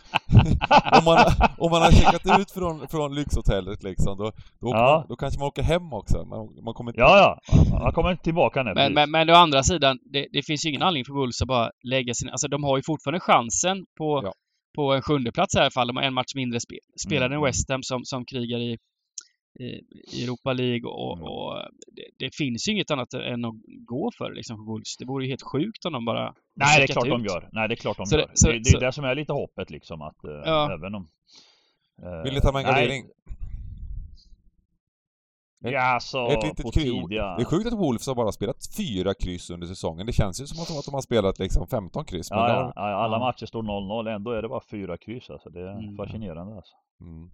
om, man, om man har checkat ut från, från lyxhotellet liksom, då, då, ja. man, då kanske man åker hem också. Man, man kommer inte... Ja, ja. Man kommer tillbaka nu. Men, men, men å andra sidan, det, det finns ju ingen anledning för Wolves att bara lägga sin... Alltså de har ju fortfarande chansen på, ja. på en sjunde plats i alla fall. De har en match mindre spel. Spelare mm. än West Ham som, som krigar i i Europa League och, mm. och det, det, finns ju inget annat än att gå för liksom Wolves. Det vore ju helt sjukt om de bara Nej, det är klart ut. de gör. Nej, det är klart de så gör. Så, det, det är det som är lite hoppet liksom att eh, ja. även om... Uh, Vill ni ta med en gardering? Ja, alltså, ett litet tidiga... Det är sjukt att Wolves har bara spelat fyra kryss under säsongen. Det känns ju som att de har spelat liksom 15 kryss. Ja, ja, ja, alla matcher står 0-0, ändå är det bara fyra kryss alltså. Det är mm. fascinerande alltså. Mm.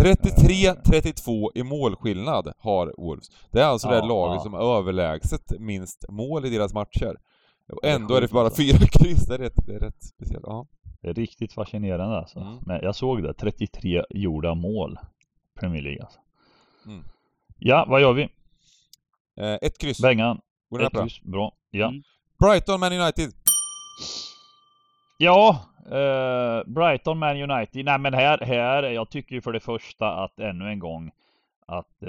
33-32 i målskillnad har Wolves. Det är alltså ja, det laget ja. som är överlägset minst mål i deras matcher. Och ändå är det bara fyra kryss, det är rätt, det är rätt speciellt. Ja. Det är riktigt fascinerande alltså. Mm. Men jag såg det, 33 gjorda mål. Premier League alltså. Mm. Ja, vad gör vi? Eh, ett kryss. Bengan. Ett bra? kryss, bra. Ja. Mm. Brighton, Man United. Ja, Uh, Brighton, Man United. Nej men här, här, jag tycker ju för det första att ännu en gång att uh,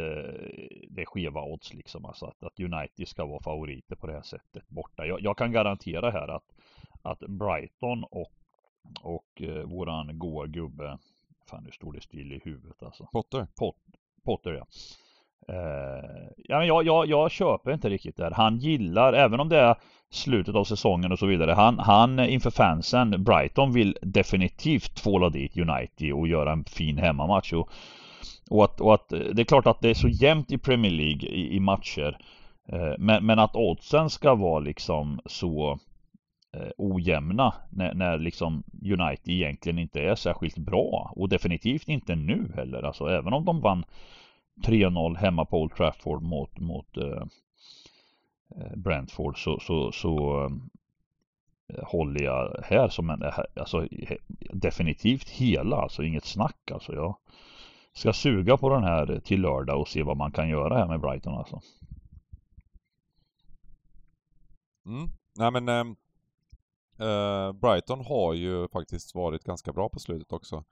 det är skeva odds liksom. Alltså att, att United ska vara favoriter på det här sättet borta. Jag, jag kan garantera här att, att Brighton och, och uh, våran goa gubbe, fan nu står det still i huvudet alltså. Potter. Pot, Potter ja. Uh, ja, jag, jag, jag köper inte riktigt det här. Han gillar, även om det är slutet av säsongen och så vidare. Han, han inför fansen, Brighton vill definitivt tvåla dit United och göra en fin hemmamatch. Och, och, att, och att det är klart att det är så jämnt i Premier League i, i matcher. Uh, men, men att oddsen ska vara liksom så uh, ojämna när, när liksom United egentligen inte är särskilt bra. Och definitivt inte nu heller. Alltså även om de vann 3-0 hemma på Old Trafford mot, mot eh, eh, Brentford så, så, så eh, håller jag här som en, eh, alltså definitivt hela, alltså inget snack alltså. Jag ska suga på den här till lördag och se vad man kan göra här med Brighton alltså. Mm. Nej men ehm, eh, Brighton har ju faktiskt varit ganska bra på slutet också.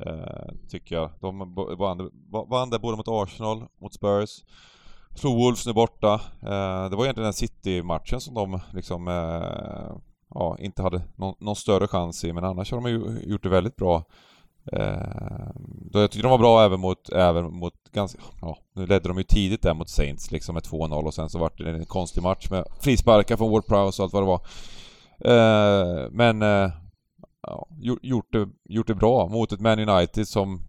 Eh, tycker jag. De vann, vann där både mot Arsenal, mot Spurs. Slog Wolves nu borta. Eh, det var egentligen den City-matchen som de liksom eh, ja, inte hade någon, någon, större chans i, men annars har de ju gjort det väldigt bra. Eh, då jag tyckte de var bra även mot, även mot ganska, ja, nu ledde de ju tidigt där mot Saints liksom med 2-0 och sen så vart det en konstig match med frisparkar från Ward Prowse och allt vad det var. Eh, men eh, ja, gjort, det, gjort det bra mot ett Man United som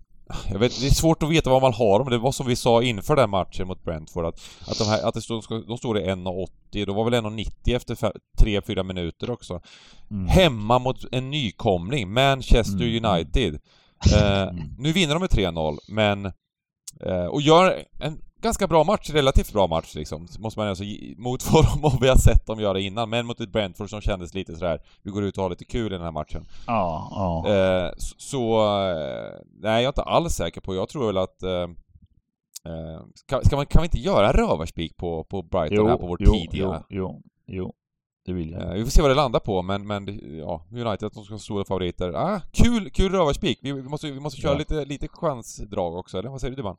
jag vet, det är svårt att veta vad man har men det var som vi sa inför den matchen mot Brentford att, att, de, här, att det stod, de stod i 1,80, då var väl 1,90 efter 3-4 minuter också. Mm. Hemma mot en nykomling, Manchester mm. United. Eh, mm. nu vinner de med 3-0, men... Eh, och gör en ganska bra match, relativt bra match liksom, måste man alltså mot vad vi har sett dem göra innan, men mot ett Brentford som kändes lite sådär, vi går ut och har lite kul i den här matchen. Ja, ja. Eh, så, eh, nej jag är inte alls säker på, jag tror väl att eh, eh ska, ska man, kan vi inte göra rövarspik på, på Brighton jo, här på vår jo, tidiga? Jo, jo, jo. det vill jag. Eh, vi får se vad det landar på, men, men ja, United de ska vara stora favoriter. Ah, kul, kul rövarspik! Vi, vi, måste, vi måste köra ja. lite, lite chansdrag också, eller vad säger du Dybban?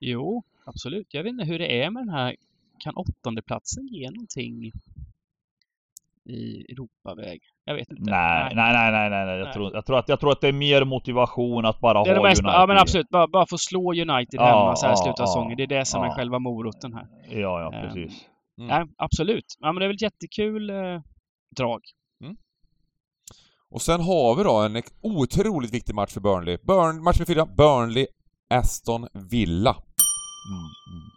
Jo, absolut. Jag vet inte hur det är med den här... Kan åttondeplatsen ge någonting i Europaväg? Jag vet inte. Nej, nej, nej, nej, nej. nej. Jag, Tror, jag, tror att, jag tror att det är mer motivation att bara det ha mest, United. Ja, men absolut. Bara, bara få slå United ja, hemma så här i slutet av säsongen. Det är det som ja. är själva moroten här. Ja, ja, precis. Um, mm. Nej, absolut. Ja, men det är väl jättekul eh, drag. Mm. Och sen har vi då en otroligt viktig match för Burnley. Burn, match med fyra, Burnley, Aston Villa. Mm, mm.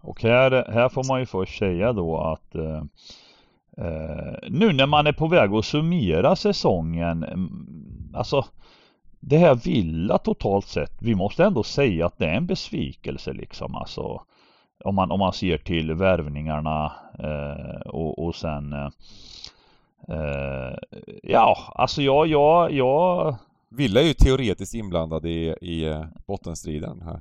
Och här, här får man ju först säga då att eh, Eh, nu när man är på väg att summera säsongen, mm, alltså det här Villa totalt sett, vi måste ändå säga att det är en besvikelse liksom alltså. Om man, om man ser till värvningarna eh, och, och sen eh, eh Ja, alltså jag, jag, jag Villa är ju teoretiskt inblandad i, i eh, bottenstriden här.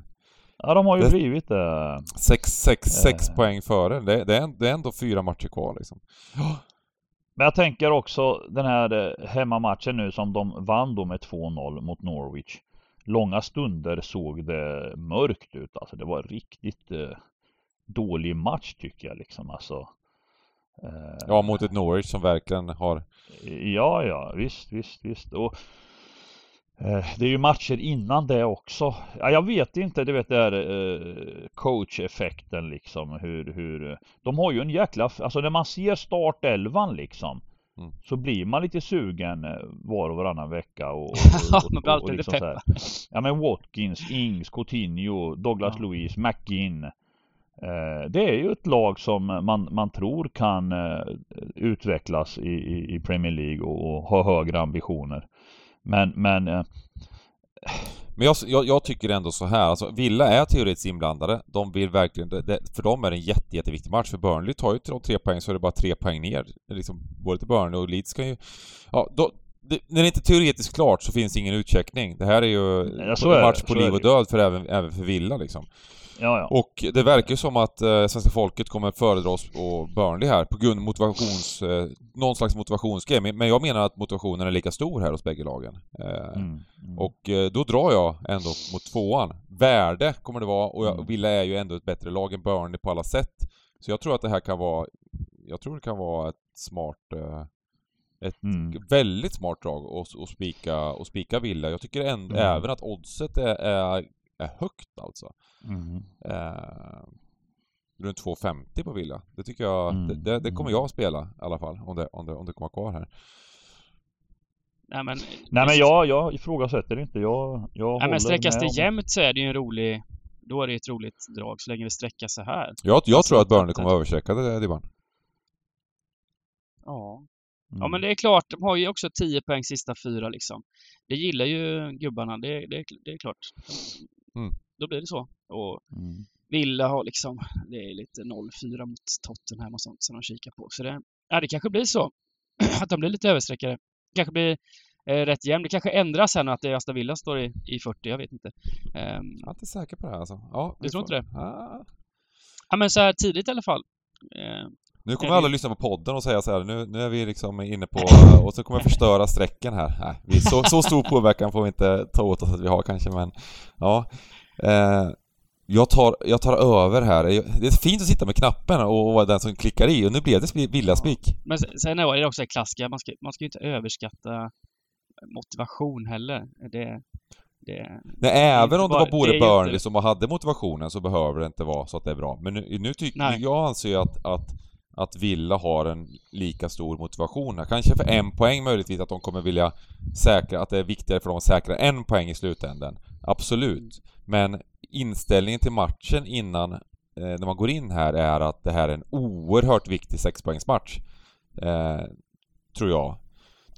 Ja, de har ju det, blivit det. Sex, sex, sex eh. poäng före. Det, det, är, det är ändå fyra matcher kvar liksom. Men jag tänker också den här eh, hemmamatchen nu som de vann då med 2-0 mot Norwich. Långa stunder såg det mörkt ut. Alltså det var riktigt eh, dålig match tycker jag liksom. Alltså, eh, ja, mot ett Norwich som verkligen har... Ja, ja, visst, visst, visst. Och det är ju matcher innan det också. Ja, jag vet inte, du vet det här eh, coach-effekten liksom hur, hur De har ju en jäkla, alltså när man ser startelvan liksom mm. Så blir man lite sugen eh, var och varannan vecka och, och, och, blir alltid liksom lite peppad. Ja men Watkins, Ings, Coutinho, Douglas ja. Luiz, McGinn eh, Det är ju ett lag som man, man tror kan eh, utvecklas i, i, i Premier League och, och ha högre ambitioner men, men... Eh... Men jag, jag, jag, tycker ändå så här, alltså Villa är teoretiskt inblandade. De vill verkligen... Det, för dem är det en jätte, jätteviktig match. För Burnley tar ju till de tre poäng så är det bara tre poäng ner. Liksom, både till Burnley och Leeds kan ju... Ja, då, det, när det inte är teoretiskt klart så finns ingen utcheckning. Det här är ju ja, en match på liv och död för även, även för Villa liksom. Ja, ja. Och det verkar ju som att eh, svenska folket kommer föredra oss och Burnley här på grund av motivations... Eh, någon slags motivationsgrej. Men jag menar att motivationen är lika stor här hos bägge lagen. Eh, mm, mm. Och eh, då drar jag ändå mot tvåan. Värde kommer det vara och jag, mm. Villa är ju ändå ett bättre lag än Burnley på alla sätt. Så jag tror att det här kan vara... Jag tror det kan vara ett smart... Eh, ett mm. väldigt smart drag att spika, och spika Villa. Jag tycker ändå, mm. även att oddset är, är är högt alltså. Mm. Eh, runt 2,50 på Villa. Det tycker jag, mm. det, det, kommer mm. jag att spela i alla fall om det, om det, om det kommer kvar här. Nej men, Nej, men jag, jag ifrågasätter inte. Jag, jag Nej, men sträckas det jämnt så är det ju en rolig... Då är det ett roligt drag så länge det sträcker sig här. Jag, jag tror att Burnley kommer att översträcka det, Dibban. Ja. Mm. Ja men det är klart, de har ju också 10 poäng sista fyra liksom. Det gillar ju gubbarna, det, det, det är klart. Mm. Då blir det så. Och mm. Villa har liksom, det är lite 0-4 mot Tottenham och sånt som de kikar på. Så det, ja, det kanske blir så. att de blir lite översträckare. Det kanske blir eh, rätt jämnt. Det kanske ändras sen att Aston Villa står i, i 40, jag vet inte. Um, jag är inte säker på det här alltså. Ja, du tror inte det? Ah. Ja, men så här tidigt i alla fall. Uh, nu kommer alla lyssna på podden och säga så här, nu, nu är vi liksom inne på, och så kommer jag förstöra strecken här. Nej, vi, så, så stor påverkan får vi inte ta åt oss att vi har kanske, men ja. Eh, jag tar, jag tar över här. Det är fint att sitta med knappen och vara den som klickar i och nu blev det villaspik. Men sen är det också det klassiska, man ska, man ska ju inte överskatta motivation heller. Det, det, Nej, även om det var både Burnley inte... som hade motivationen så behöver det inte vara så att det är bra. Men nu, nu tycker jag anser ju att, att att Villa har en lika stor motivation här. Kanske för en poäng möjligtvis att de kommer vilja säkra, att det är viktigare för dem att säkra en poäng i slutändan. Absolut. Men inställningen till matchen innan, eh, när man går in här, är att det här är en oerhört viktig sexpoängsmatch. Eh, tror jag.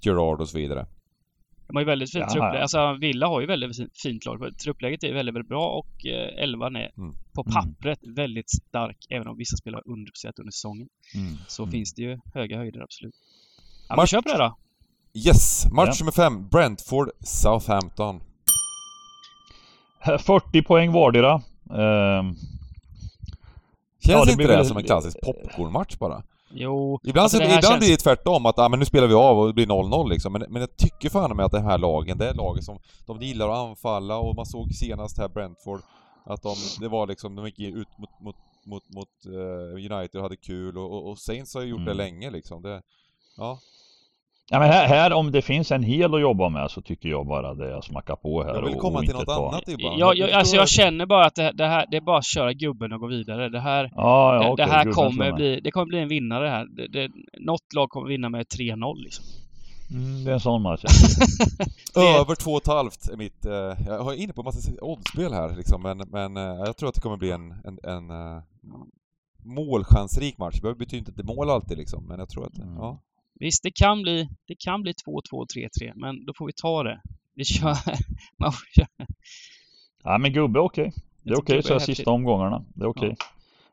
Gerard och så vidare. De har ju väldigt fint truppläge. Alltså Villa har ju väldigt fint lag. Truppläget är väldigt, väldigt bra och eh, elvan är mm. på mm. pappret mm. väldigt stark. Även om vissa spelar underpresterat under säsongen. Mm. Så mm. finns det ju höga höjder, absolut. Ja, Match... kör på det då! Yes! Match ja. nummer fem. Brentford Southampton. 40 poäng vardera. Uh... Känns ja, inte det väl... som en klassisk popcornmatch bara? Jo. Ibland, alltså så, ibland känns... blir det tvärtom, att ah, men nu spelar vi av och det blir 0-0 liksom. Men, men jag tycker fan med att det här lagen, det är laget som de gillar att anfalla och man såg senast här Brentford att de, det var liksom, de gick ut mot, mot, mot, mot uh, United och hade kul och, och, och Saints har ju gjort mm. det länge liksom. Det, ja, Ja, men här, här, om det finns en hel att jobba med så tycker jag bara det är smacka på här Jag vill komma och, till något ta... annat ibland. Jag, jag, alltså jag känner bara att det, det, här, det är bara att köra gubben och gå vidare. Det här, ja, ja, det, okay, det här kommer bli, det kommer bli en vinnare här. Det, det, något lag kommer vinna med 3-0 liksom. Mm, det är en sån match. Över 2,5 är mitt... Eh, jag är inne på en massa oddspel här liksom, men, men eh, jag tror att det kommer bli en, en, en uh, målchansrik match. Det betyder inte att det är mål alltid liksom, men jag tror att... Mm. Ja. Visst, det kan bli, det kan bli 2-2, 3-3, men då får vi ta det. Vi kör... Man får köra. Ja, men gubbe är okej. Okay. Det är okej okay, så här sista omgångarna. Det är okej. Okay.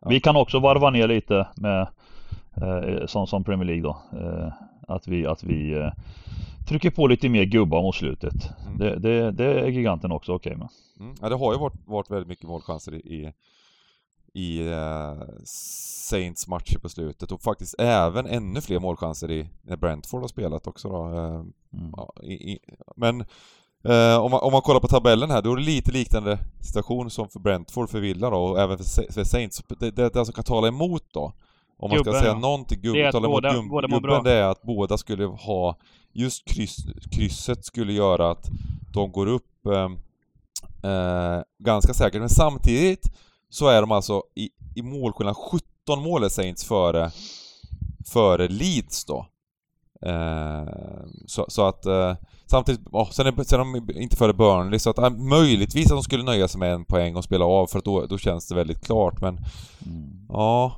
Ja. Vi kan också varva ner lite med eh, sånt som Premier League då. Eh, att vi, att vi eh, trycker på lite mer gubbar mot slutet. Mm. Det, det, det, är giganten också okej okay med. Mm. Ja, det har ju varit, varit väldigt mycket målchanser i, i i eh, Saints matcher på slutet och faktiskt även ännu fler målchanser i när Brentford har spelat också då. Eh, mm. ja, i, i, men eh, om, man, om man kollar på tabellen här, då är det lite liknande situation som för Brentford för Villa då och även för, för Saints. Det, det, det alltså kan tala emot då, om man gubben, ska säga någonting, gubben talar emot gum, båda gubben, det är att båda skulle ha, just kryss, krysset skulle göra att de går upp eh, eh ganska säkert, men samtidigt så är de alltså i, i målskillnad 17 mål är Saints före, före Leeds då. Eh, så, så, att eh, samtidigt, oh, sen, är, sen är de inte före Burnley så att eh, möjligtvis att de skulle nöja sig med en poäng och spela av för att då, då känns det väldigt klart men mm. ja.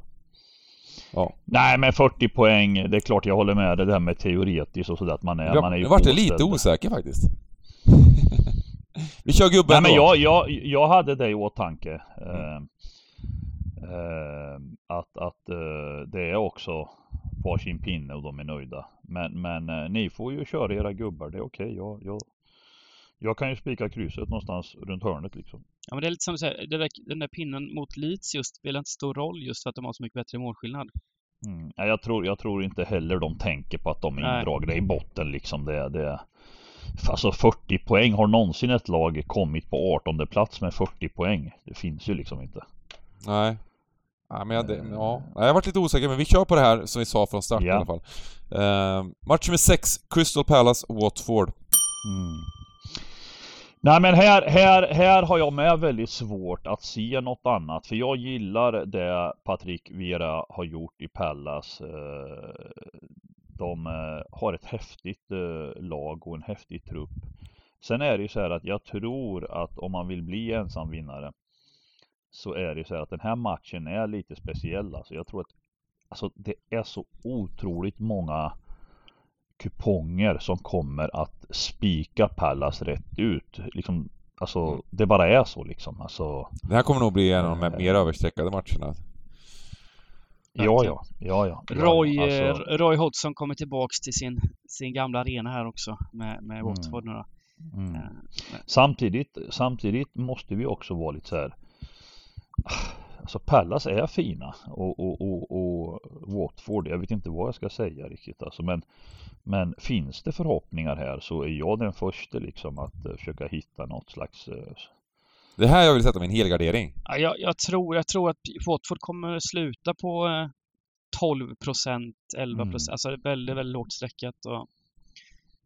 Ja. Nej men 40 poäng, det är klart jag håller med det där med teoretiskt och sådär att man är, ja, man är ju Nu vart lite osäker faktiskt. Vi kör gubben Nej, men jag, jag, jag hade det i åtanke. Eh, eh, att att eh, det är också på sin pinne och de är nöjda. Men, men eh, ni får ju köra era gubbar, det är okej. Okay. Jag, jag, jag kan ju spika krysset någonstans runt hörnet liksom. Ja men det är lite som du säger, där, den där pinnen mot Leeds just spelar inte stor roll just för att de har så mycket bättre målskillnad. Mm. Jag, tror, jag tror inte heller de tänker på att de är indragna i botten liksom. Det, det, Alltså 40 poäng, har någonsin ett lag kommit på 18 plats med 40 poäng? Det finns ju liksom inte. Nej. Ja, men jag, det, ja. jag varit lite osäker, men vi kör på det här som vi sa från start ja. i alla fall. Uh, match nummer 6, Crystal Palace, Watford. Mm. Nej men här, här, här har jag med väldigt svårt att se något annat för jag gillar det Patrik Vera har gjort i Pallas. Eh, de eh, har ett häftigt eh, lag och en häftig trupp. Sen är det ju så här att jag tror att om man vill bli ensam vinnare så är det så här att den här matchen är lite speciell. Alltså jag tror att alltså det är så otroligt många kuponger som kommer att spika Pallas rätt ut. Liksom, alltså mm. det bara är så liksom. Alltså, det här kommer nog bli en av de mer överstreckade matcherna. Ja, ja, ja, ja. Roy, alltså... Roy Hodgson kommer tillbaks till sin, sin gamla arena här också med, med mm. Watford nu då. Mm. Samtidigt, samtidigt måste vi också vara lite så här. Alltså Pallas är fina och, och, och, och Watford, jag vet inte vad jag ska säga riktigt alltså men Men finns det förhoppningar här så är jag den första liksom att uh, försöka hitta något slags det här jag vill sätta min helgardering. Ja, jag, jag, tror, jag tror att Watford kommer sluta på 12 procent, 11 procent. Mm. Alltså väldigt, väldigt lågt streckat. Och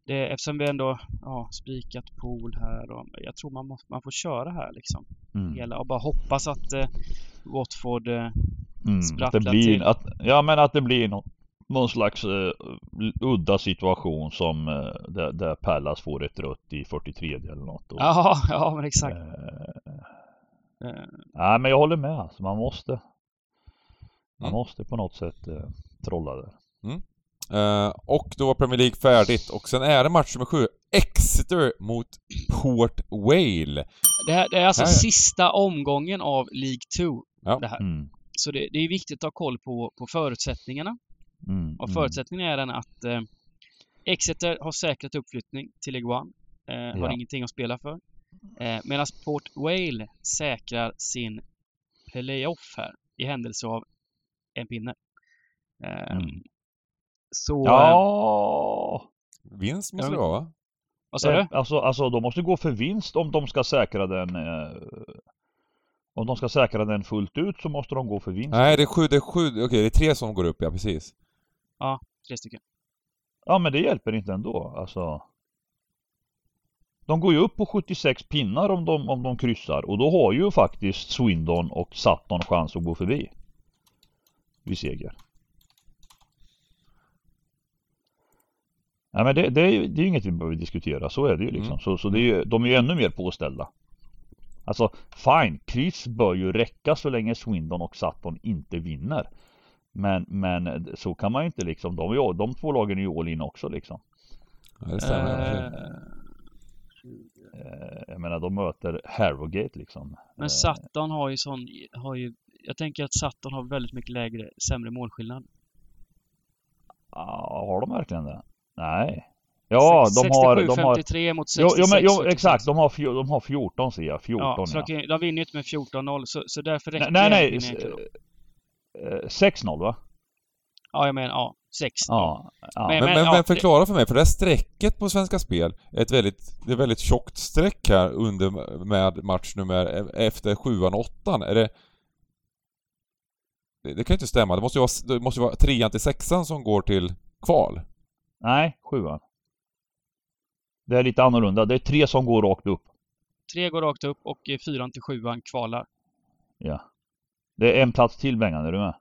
det, eftersom vi ändå har spikat pool här och jag tror man, måste, man får köra här liksom. Mm. Hela, och bara hoppas att eh, Watford eh, mm, sprattlar det blir, till. Att, ja men att det blir något någon slags uh, udda situation som uh, där, där Pallas får ett rött i 43 eller något. Och, ja, ja men exakt. Uh, uh. Nej men jag håller med. Alltså, man måste. Man mm. måste på något sätt uh, trolla det. Mm. och då var Premier League färdigt och sen är det match nummer sju. Exeter mot Port Vale. Det, här, det är alltså här. sista omgången av League 2. Ja. Det här. Mm. Så det, det, är viktigt att ha koll på, på förutsättningarna. Mm, och mm. förutsättningen är den att eh, Exeter har säkrat uppflyttning till League One. Eh, ja. Har ingenting att spela för. Eh, Medan Port Vale säkrar sin playoff här i händelse av en pinne. Ehm, mm. Så... Ja! Vinst måste det vara va? Vad sa du? Alltså, alltså de måste gå för vinst om de ska säkra den eh, Om de ska säkra den fullt ut så måste de gå för vinst. Nej, det är sju, det är sju, okej okay, det är tre som går upp, ja precis. Ja, tre stycken. Ja, men det hjälper inte ändå, alltså. De går ju upp på 76 pinnar om de, om de kryssar och då har ju faktiskt Swindon och Sutton chans att gå förbi. Vid seger. Nej men det, det, är, det är inget vi behöver diskutera, så är det ju liksom. Mm. Så, så det är ju, de är ju ännu mer påställda. Alltså fine, kryss bör ju räcka så länge Swindon och Sutton inte vinner. Men, men så kan man ju inte liksom, de, de två lagen är ju all in också liksom. Ja, det stämmer. Eh, jag menar de möter Harrogate liksom. Men eh. Sutton har ju sån, har ju, jag tänker att Sutton har väldigt mycket lägre, sämre målskillnad. Ja, har de verkligen det? Nej. Ja, 67, de har... De 53 har, mot 66. Jo, men, jo, exakt, de har, de har 14 ser jag. 14 ja. Så ja. de vinner inte med 14-0, så, så därför räcker Nej, nej. Nej 6-0 va? Ja, jag menar ja. 6 ja, ja. Men, men, men, men förklara för mig, för det här strecket på Svenska Spel är ett väldigt, det är väldigt tjockt streck här under med matchnummer e- efter 7 och 8 Är det... Det, det kan ju inte stämma. Det måste ju vara, det måste vara 3 till 6 som går till kval. Nej, sjuan. Det är lite annorlunda. Det är tre som går rakt upp. Tre går rakt upp och fyran till sjuan kvalar. Ja. Det är en plats till Bengan, är du med?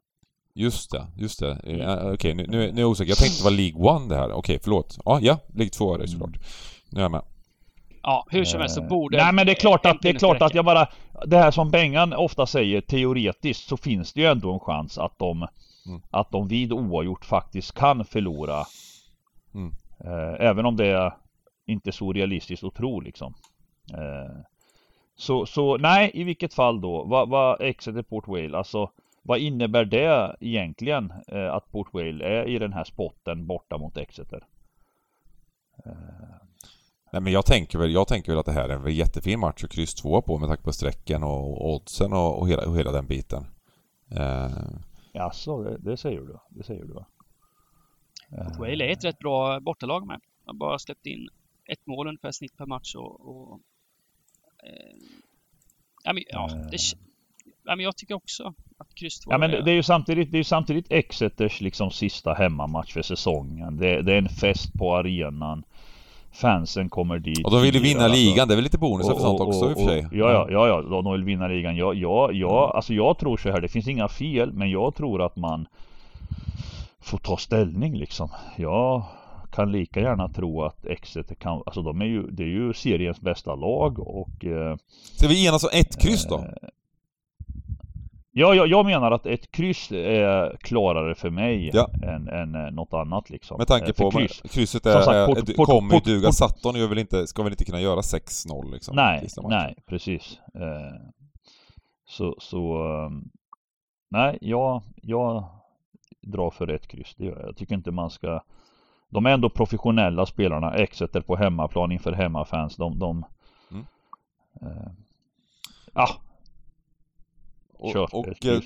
Just det, just det. Mm. Okej, okay, nu, nu, är jag osäker. Jag tänkte det var League One det här. Okej, okay, förlåt. Ja, ja, League 2 är det såklart. Nu är jag med. Ja, hur som helst så eh, borde... Nej men det är klart att, det är klart att jag bara... Det här som Bengan ofta säger, teoretiskt så finns det ju ändå en chans att de... Mm. Att de vid oavgjort faktiskt kan förlora Mm. Eh, även om det är inte så realistiskt att tro liksom. Eh, så, så nej, i vilket fall då? Vad, vad Exeter Port Vale, alltså vad innebär det egentligen eh, att Port Vale är i den här spotten borta mot Exeter? Nej men jag tänker väl, jag tänker väl att det här är en jättefin match att kryss två på med tanke på strecken och oddsen och, och, hela, och hela den biten. Eh. Jaså, det, det säger du? Det säger du va? Wale är ett rätt bra bortalag med. Man bara släppt in ett mål ungefär snitt per match och... och eh, ja, men, ja, det, ja, men jag tycker också att kryss 2 Ja men är... det är ju samtidigt, det är ju samtidigt Exeters liksom sista hemmamatch för säsongen. Det, det är en fest på arenan. Fansen kommer dit. Och de vill ju vinna alltså. ligan, det är väl lite bonusar för sånt också i och för sig. Ja, ja, ja, ja, de vill vinna ligan. Ja, ja, ja, mm. alltså jag tror så här, det finns inga fel, men jag tror att man få ta ställning liksom. Jag kan lika gärna tro att Exeter kan, alltså de är ju, det är ju seriens bästa lag och... Eh, Ska vi enas om ett kryss då? Eh, ja, jag, jag menar att ett kryss är klarare för mig ja. än, än eh, något annat liksom. Med tanke på kryss, krysset är, sagt, port, är, port, kommer ju duga. Port, Satton gör väl inte, ska väl inte kunna göra 6-0 liksom? Nej, nej precis. Eh, så, så... Um, nej, jag, jag dra för ett kryss. Det gör jag. Jag tycker inte man ska De är ändå professionella spelarna. Exeter på hemmaplan inför hemmafans. De, de mm. eh, Ja och, och eh,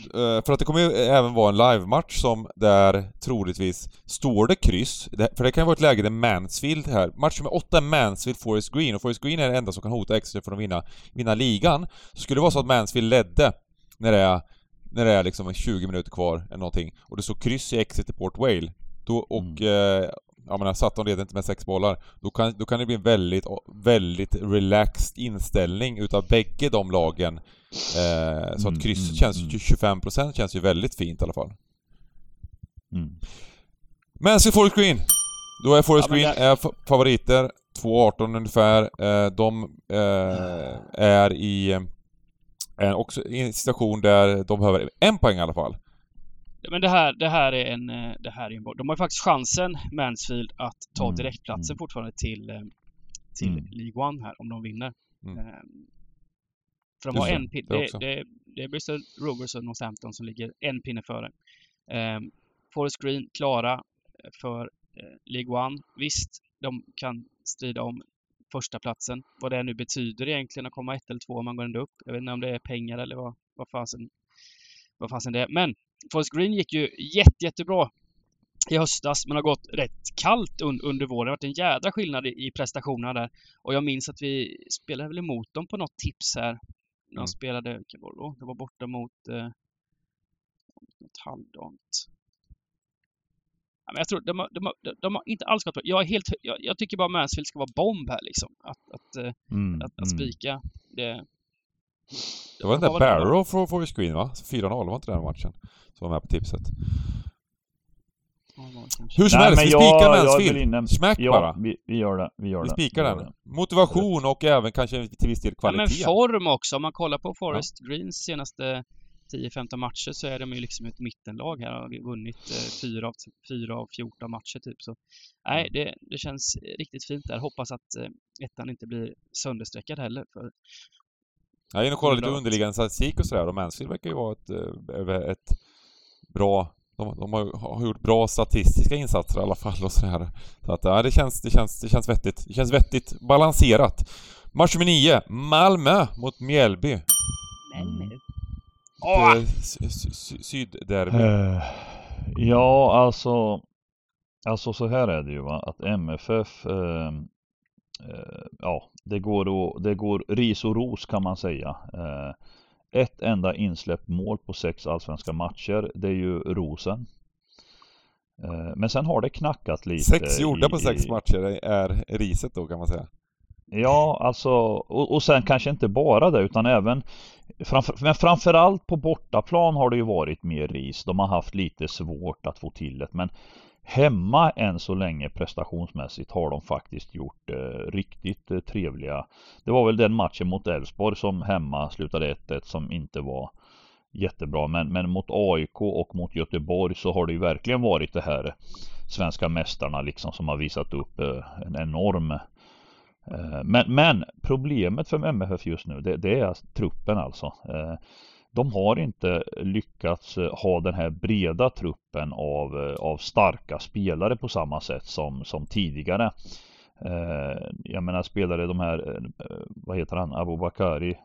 för att det kommer ju även vara en livematch som där troligtvis står det kryss. För det kan ju vara ett läge där Mansfield här, match med 8 är Mansfield Forest Green och Forest Green är det enda som kan hota Exeter för att vinna, vinna ligan. Så skulle det vara så att Mansfield ledde när det är när det är liksom 20 minuter kvar eller någonting och det står kryss i Exeter Port Vale då, och mm. eh, jag menar Sutton leder inte med sex bollar då kan, då kan det bli en väldigt, väldigt relaxed inställning utav bägge de lagen eh, så att mm, kryss mm, känns ju 25% mm. känns ju väldigt fint i alla fall mm. Men så Forest Green då är Forest ja, Green det... är favoriter 2.18 ungefär eh, de eh, är i är också i en situation där de behöver en poäng i alla fall. Men det här, det här är en... Eh, det här är en de har ju faktiskt chansen, Mansfield, att ta mm. direktplatsen mm. fortfarande till, eh, till mm. League One här om de vinner. Mm. Um, för de har en pinne. Det, det, det, är Bristol Rovers och Northampton som ligger en pinne före. Um, Forest Green klara för uh, League One. Visst, de kan strida om första platsen. Vad det nu betyder egentligen att komma ett eller två om man går ändå upp. Jag vet inte om det är pengar eller vad, vad fasen vad fasen det är. Men Forest Green gick ju jätte, jättebra i höstas men har gått rätt kallt un under våren. Det har varit en jädra skillnad i, i prestationerna där. Och jag minns att vi spelade väl emot dem på något tips här. När de mm. spelade, vilka var det då? Det var borta mot eh, något halvdant. Ja, men jag tror de, de, de, de har inte alls gått jag, är helt, jag, jag tycker bara Mansfield ska vara bomb här liksom. Att, att, eh, mm, att, att mm. spika. Det, det var den där Barrow för, för screen va? 4-0 var inte den matchen? Som var med på tipset. Hur som helst, vi spikar Mansfield. Smack ja, bara. Vi, vi, gör det. Vi gör vi det. spikar den. Det. Motivation och även kanske till viss del kvalitet. Ja, men form också. Om man kollar på Forest ja. Greens senaste 10-15 matcher så är de ju liksom ett mittenlag här. Har vunnit eh, 4 av, 4 av 14 matcher typ. Så nej, mm. det, det känns riktigt fint där. Hoppas att eh, ettan inte blir sönderstreckad heller. För jag är inne och kollar lite underliggande statistik och sådär och Mansfield verkar ju vara ett, eh, ett bra de, de har, har, gjort bra statistiska insatser i alla fall och sådär. Så att ja, det känns, det känns, det känns vettigt. Det känns vettigt. Balanserat. Match nummer 9. Malmö mot Mjällby. Malmö? Oh! Sydderby. Uh, ja, alltså... Alltså så här är det ju va, att MFF... Uh, ja, det går, och, det går ris och ros kan man säga. Uh, ett enda insläppt mål på sex allsvenska matcher. Det är ju Rosen. Eh, men sen har det knackat lite. Sex gjorda på sex matcher är riset då kan man säga. Ja, alltså och, och sen kanske inte bara det utan även framför, Men framförallt på bortaplan har det ju varit mer ris. De har haft lite svårt att få till det men Hemma än så länge prestationsmässigt har de faktiskt gjort eh, riktigt eh, trevliga. Det var väl den matchen mot Elfsborg som hemma slutade 1-1 som inte var jättebra. Men, men mot AIK och mot Göteborg så har det ju verkligen varit det här Svenska mästarna liksom som har visat upp eh, en enorm eh, men, men, problemet för MFF just nu det, det är truppen alltså. Eh, de har inte lyckats eh, ha den här breda truppen av, eh, av starka spelare på samma sätt som, som tidigare. Eh, jag menar spelare de här, vad heter han, Abubakari,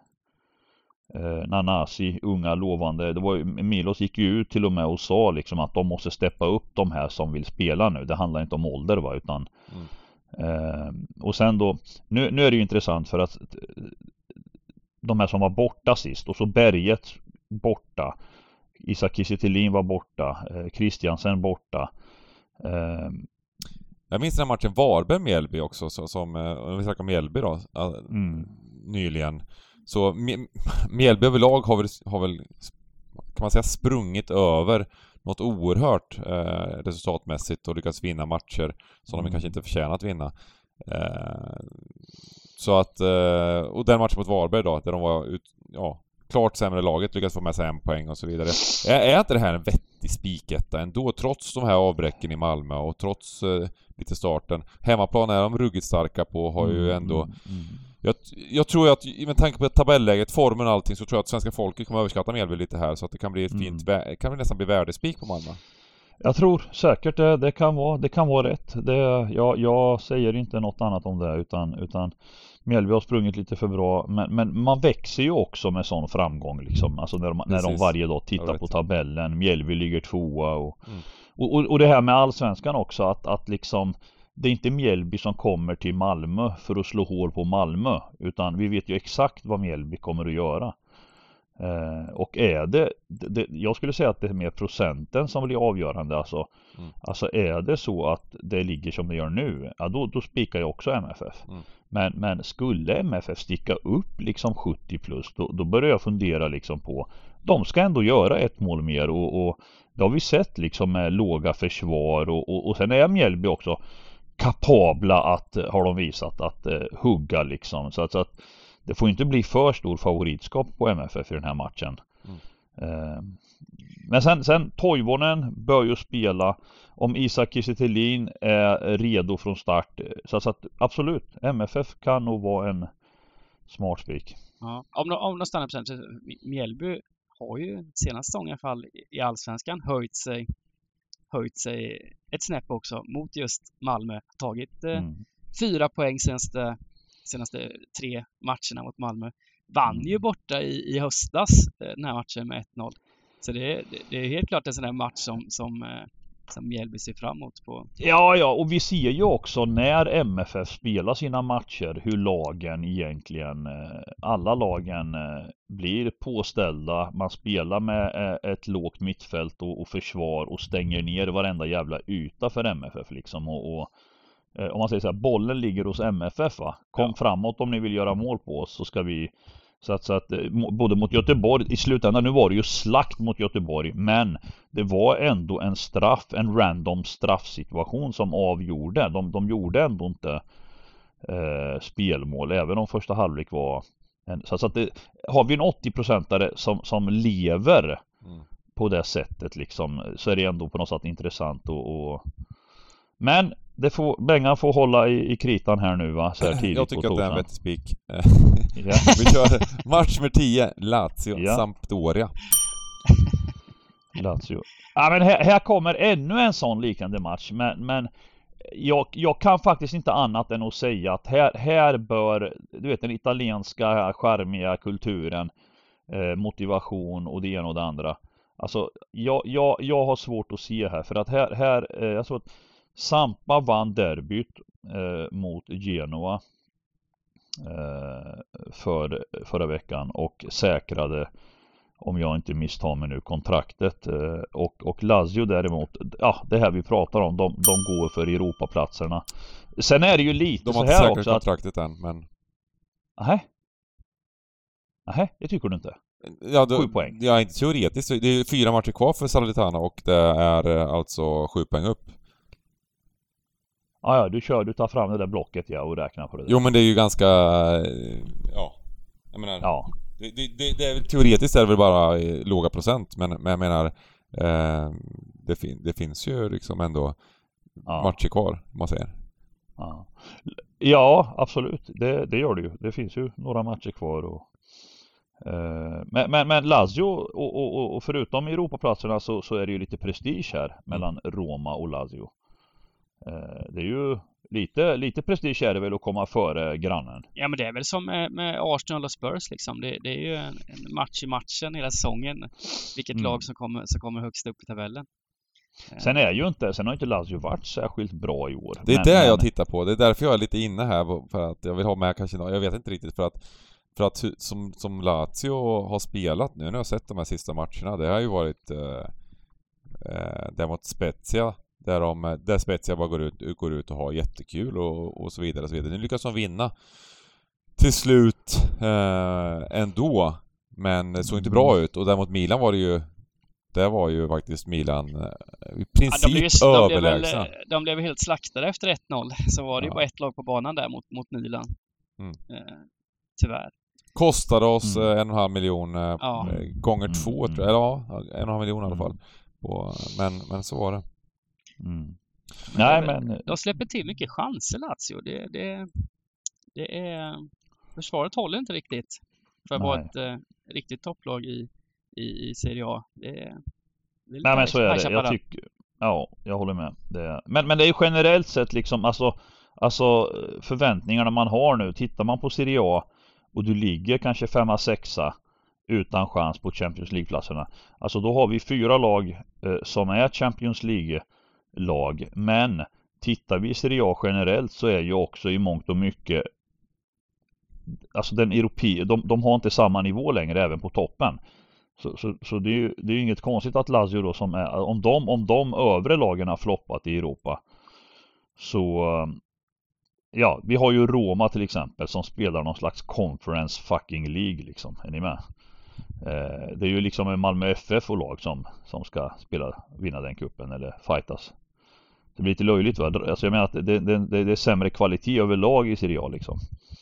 Nanasi, unga lovande. Det var, Milos gick ju ut till och med och sa liksom att de måste steppa upp de här som vill spela nu. Det handlar inte om ålder va utan mm. eh, Och sen då nu, nu är det ju intressant för att de här som var borta sist och så Berget borta. Isak Kiese var borta. Eh, Christiansen borta. Eh, jag minns den här matchen Varberg-Mjällby också, så, som, eh, om vi snackar Mjällby då, mm. nyligen. Så Mjällby överlag har väl, har väl, kan man säga, sprungit över något oerhört eh, resultatmässigt och lyckats vinna matcher som mm. de kanske inte förtjänat vinna. Eh, så att, eh, och den matchen mot Varberg då, där de var ut, ja, klart sämre laget, lyckats få med sig en poäng och så vidare. Är, är inte det här en vettig spiketta ändå, trots de här avbräcken i Malmö och trots eh, lite starten? Hemmaplan är de ruggigt starka på, har ju mm, ändå... Mm, mm, jag, jag, tror att, med tanke på tabelläget, formen och allting, så tror jag att svenska folket kommer överskatta Mjällby lite här, så att det kan bli ett mm. fint, kan bli nästan bli värdespik på Malmö. Jag tror säkert det, det kan vara, det kan vara rätt. Det, jag, jag säger inte något annat om det utan, utan Mjällby har sprungit lite för bra men, men man växer ju också med sån framgång liksom. Alltså när de, när de varje dag tittar på tabellen. Mjällby ligger tvåa och, mm. och, och, och, det här med allsvenskan också att, att liksom det är inte Mjällby som kommer till Malmö för att slå hål på Malmö utan vi vet ju exakt vad Mjällby kommer att göra. Eh, och är det, det, jag skulle säga att det är mer procenten som blir avgörande alltså. Mm. Alltså är det så att det ligger som det gör nu, ja då, då spikar jag också MFF. Mm. Men, men skulle MFF sticka upp liksom 70 plus då, då börjar jag fundera liksom på De ska ändå göra ett mål mer och, och det har vi sett liksom med låga försvar och, och, och sen är Mjällby också kapabla att, har de visat, att uh, hugga liksom. Så att, så att det får inte bli för stor favoritskap på MFF i den här matchen. Mm. Uh, men sen, sen Toivonen bör ju spela om Isak Kiese är redo från start. Så, så att absolut, MFF kan nog vara en smart spik. Ja, om om de stannar på så Mjällby har ju senaste säsongen i alla fall i Allsvenskan höjt sig höjt sig ett snäpp också mot just Malmö. Tagit eh, mm. fyra poäng senaste, senaste tre matcherna mot Malmö. Vann mm. ju borta i, i höstas eh, den här matchen med 1-0. Så det är, det är helt klart en sån här match som, som eh, som Mjällby ser fram emot på. Ja, ja, och vi ser ju också när MFF spelar sina matcher hur lagen egentligen, eh, alla lagen blir påställda. Man spelar med ett lågt mittfält och, och försvar och stänger ner varenda jävla yta för MFF liksom. Och, och om man säger så här, bollen ligger hos MFF va. Kom ja. framåt om ni vill göra mål på oss så ska vi så att, så att både mot Göteborg, i slutändan, nu var det ju slakt mot Göteborg, men det var ändå en straff, en random straffsituation som avgjorde. De, de gjorde ändå inte eh, spelmål, även om första halvlek var en, så, så att det, har vi en 80-procentare som, som lever mm. på det sättet liksom, så är det ändå på något sätt intressant och, och men det får, Bengan får hålla i, i kritan här nu va, så här tidigt Jag tycker att det är en vettig spik. Vi kör match med 10, Lazio, ja. Sampdoria. Lazio. Ja men här, här, kommer ännu en sån liknande match, men, men jag, jag, kan faktiskt inte annat än att säga att här, här bör, du vet den italienska charmiga kulturen, eh, motivation och det ena och det andra. Alltså, jag, jag, jag har svårt att se här, för att här, här eh, jag tror att Sampa vann derbyt eh, mot Genoa eh, för, förra veckan och säkrade om jag inte misstar mig nu kontraktet eh, och, och Lazio däremot ja det här vi pratar om de, de går för Europaplatserna Sen är det ju lite De har inte säkrat kontraktet än men Nej Nej, det tycker du inte? Ja, då, sju poäng? Ja, inte teoretiskt. Det är fyra matcher kvar för Salernitana och det är alltså sju poäng upp. Ja, ja, du kör, du tar fram det där blocket ja och räknar på det där. Jo men det är ju ganska, eh, ja. Jag menar, ja. Det, det, det är, teoretiskt är det väl bara eh, låga procent men, men jag menar eh, det, fin, det finns ju liksom ändå ja. matcher kvar, om man säger. Ja, ja absolut. Det, det gör det ju. Det finns ju några matcher kvar och eh, men, men, men Lazio och, och, och förutom Europaplatserna så, så är det ju lite prestige här mellan Roma och Lazio. Eh, det är ju lite, lite prestige är det väl att komma före grannen. Ja men det är väl som med, med Arsenal och Spurs liksom. Det, det är ju en, en, match i matchen hela säsongen. Vilket mm. lag som kommer, som kommer högst upp i tabellen. Sen är ju inte, sen har inte Lazio varit särskilt bra i år. Det är men, det jag tittar på. Det är därför jag är lite inne här för att jag vill ha med kanske jag vet inte riktigt för att för att som, som Lazio har spelat nu när jag har sett de här sista matcherna, det har ju varit eh, eh, det mot Spezia där, de, där Spezia bara går ut, går ut och har jättekul och, och så vidare och så vidare. Nu lyckas de vinna till slut eh, ändå. Men det såg inte bra ut och däremot Milan var det ju det var ju faktiskt Milan eh, i princip ja, de överlägsna. De, de blev helt slaktade efter 1-0. Så var det ja. ju bara ett lag på banan där mot, mot Milan. Mm. Eh, tyvärr. Kostade oss mm. Eh, en och en halv miljon eh, ja. gånger mm. två, tror jag. Ja, en och en halv miljon i alla mm. fall. Och, men, men så var det. Mm. Nej, men... De släpper till mycket chanser Lazio. Det, det, det är... Försvaret håller inte riktigt för att vara ett eh, riktigt topplag i, i, i Serie A. Det, det Nej men så är det. Jag tycker... Ja, jag håller med. Det, men, men det är ju generellt sett liksom alltså, alltså förväntningarna man har nu. Tittar man på Serie A och du ligger kanske femma, sexa utan chans på Champions League-platserna. Alltså då har vi fyra lag eh, som är Champions League lag. Men tittar vi i Serie A generellt så är ju också i mångt och mycket Alltså den europe, de, de har inte samma nivå längre även på toppen. Så, så, så det är ju det är inget konstigt att Lazio då som är, om de, om de övre lagen har floppat i Europa Så Ja, vi har ju Roma till exempel som spelar någon slags conference fucking League liksom, är ni med? Eh, det är ju liksom en Malmö FF och lag som, som ska spela, vinna den kuppen eller fightas det blir lite löjligt va? Alltså jag menar att det, det, det, är sämre kvalitet överlag i Serie A liksom.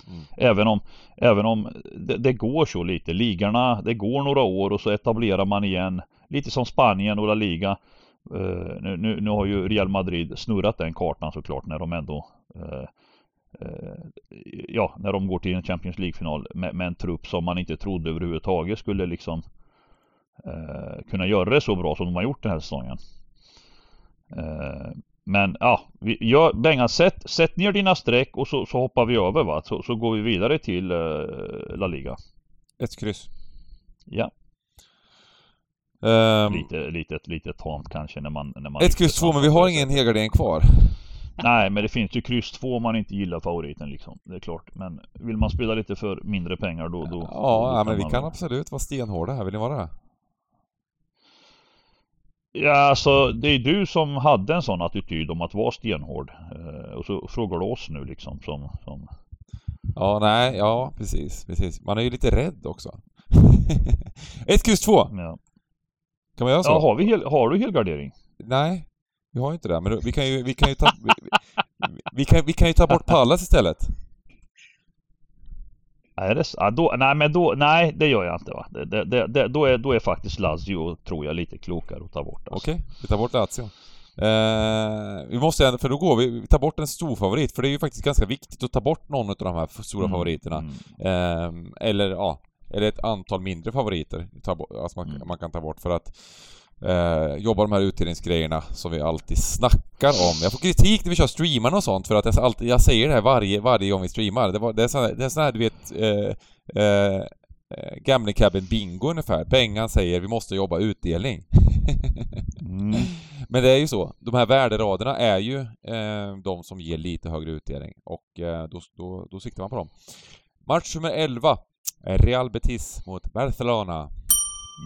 Mm. Även om, även om det, det, går så lite. Ligorna, det går några år och så etablerar man igen. Lite som Spanien och La Liga. Uh, nu, nu, nu, har ju Real Madrid snurrat den kartan såklart när de ändå uh, uh, Ja, när de går till en Champions League-final med, med, en trupp som man inte trodde överhuvudtaget skulle liksom kunna göra det så bra som de har gjort den här säsongen. Men ja, vi, ja Bengan sätt, sätt ner dina streck och så, så hoppar vi över va. Så, så går vi vidare till uh, La Liga. Ett kryss. Ja. Um, lite, lite, lite tamt kanske när man... När man ett kryss 2 men vi har ingen helgardering kvar. Nej men det finns ju kryss 2 om man inte gillar favoriten liksom. Det är klart. Men vill man spela lite för mindre pengar då... då ja, då, ja men vi kan absolut vara stenhårda här. Vill ni vara det? Ja, alltså det är du som hade en sån attityd om att vara stenhård. Eh, och så frågar du oss nu liksom som... som... Ja, nej, ja precis, precis. Man är ju lite rädd också. Ett kryss två! Ja. Kan man göra så? Ja, har, vi hel, har du helgardering? Nej, vi har ju inte det. Men vi kan ju, vi kan ju ta... vi, vi, kan, vi kan ju ta bort Pallas istället. Nej, det, ja, då, nej, men då, nej, det gör jag inte va. Det, det, det, då, är, då är faktiskt Lazio, tror jag, lite klokare att ta bort. Alltså. Okej, vi tar bort Lazio. Eh, vi måste ändå, för då går vi, vi tar bort en stor favorit för det är ju faktiskt ganska viktigt att ta bort någon av de här stora mm, favoriterna. Eh, eller ja, eller ett antal mindre favoriter. Alltså man, mm. man kan ta bort för att eh, jobba de här utdelningsgrejerna som vi alltid snackar om. Jag får kritik när vi kör streamarna och sånt för att jag, alltid, jag säger det här varje, varje gång vi streamar. Det, var, det är sån här, det är sån här du vet eh, eh, Gambling Cabin Bingo ungefär. Bengan säger vi måste jobba utdelning. mm. Men det är ju så. De här värderaderna är ju eh, de som ger lite högre utdelning och eh, då, då, då siktar man på dem. Match nummer 11. Real Betis mot Barcelona.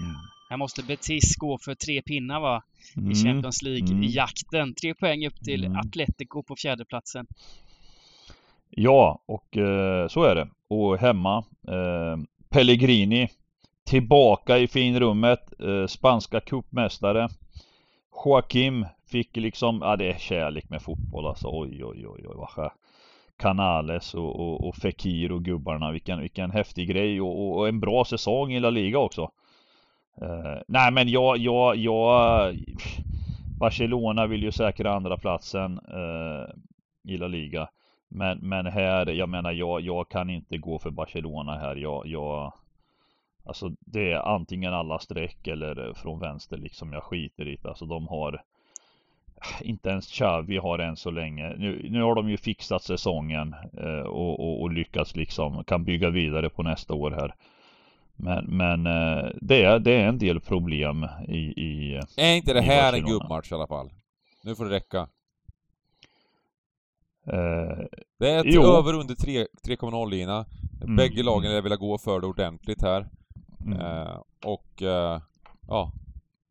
Mm. Här måste Betis gå för tre pinnar va? Mm. I Champions League-jakten. Mm. Tre poäng upp till mm. Atletico på fjärdeplatsen. Ja, och eh, så är det. Och hemma, eh, Pellegrini tillbaka i finrummet, eh, spanska cupmästare. Joaquim fick liksom, ja det är kärlek med fotboll alltså. Oj, oj, oj, oj vad Canales och, och, och Fekir och gubbarna. Vilken, vilken häftig grej och, och en bra säsong i La Liga också. Uh, nej men jag, jag, jag Barcelona vill ju säkra andra platsen uh, i La Liga. Men, men här, jag menar jag, jag kan inte gå för Barcelona här. Jag, jag Alltså det är antingen alla streck eller eh, från vänster liksom. Jag skiter i det. Alltså de har inte ens Xavi har än så länge. Nu, nu har de ju fixat säsongen eh, och, och, och, lyckats liksom kan bygga vidare på nästa år här. Men, men eh, det, är, det är en del problem i, i Är inte det här en gubbmatch i alla fall? Nu får det räcka. Eh, det är ett jo. över under 3,0 lina. Mm, Bägge lagen mm. vill gå för det ordentligt här. Mm. Eh, och eh, ja.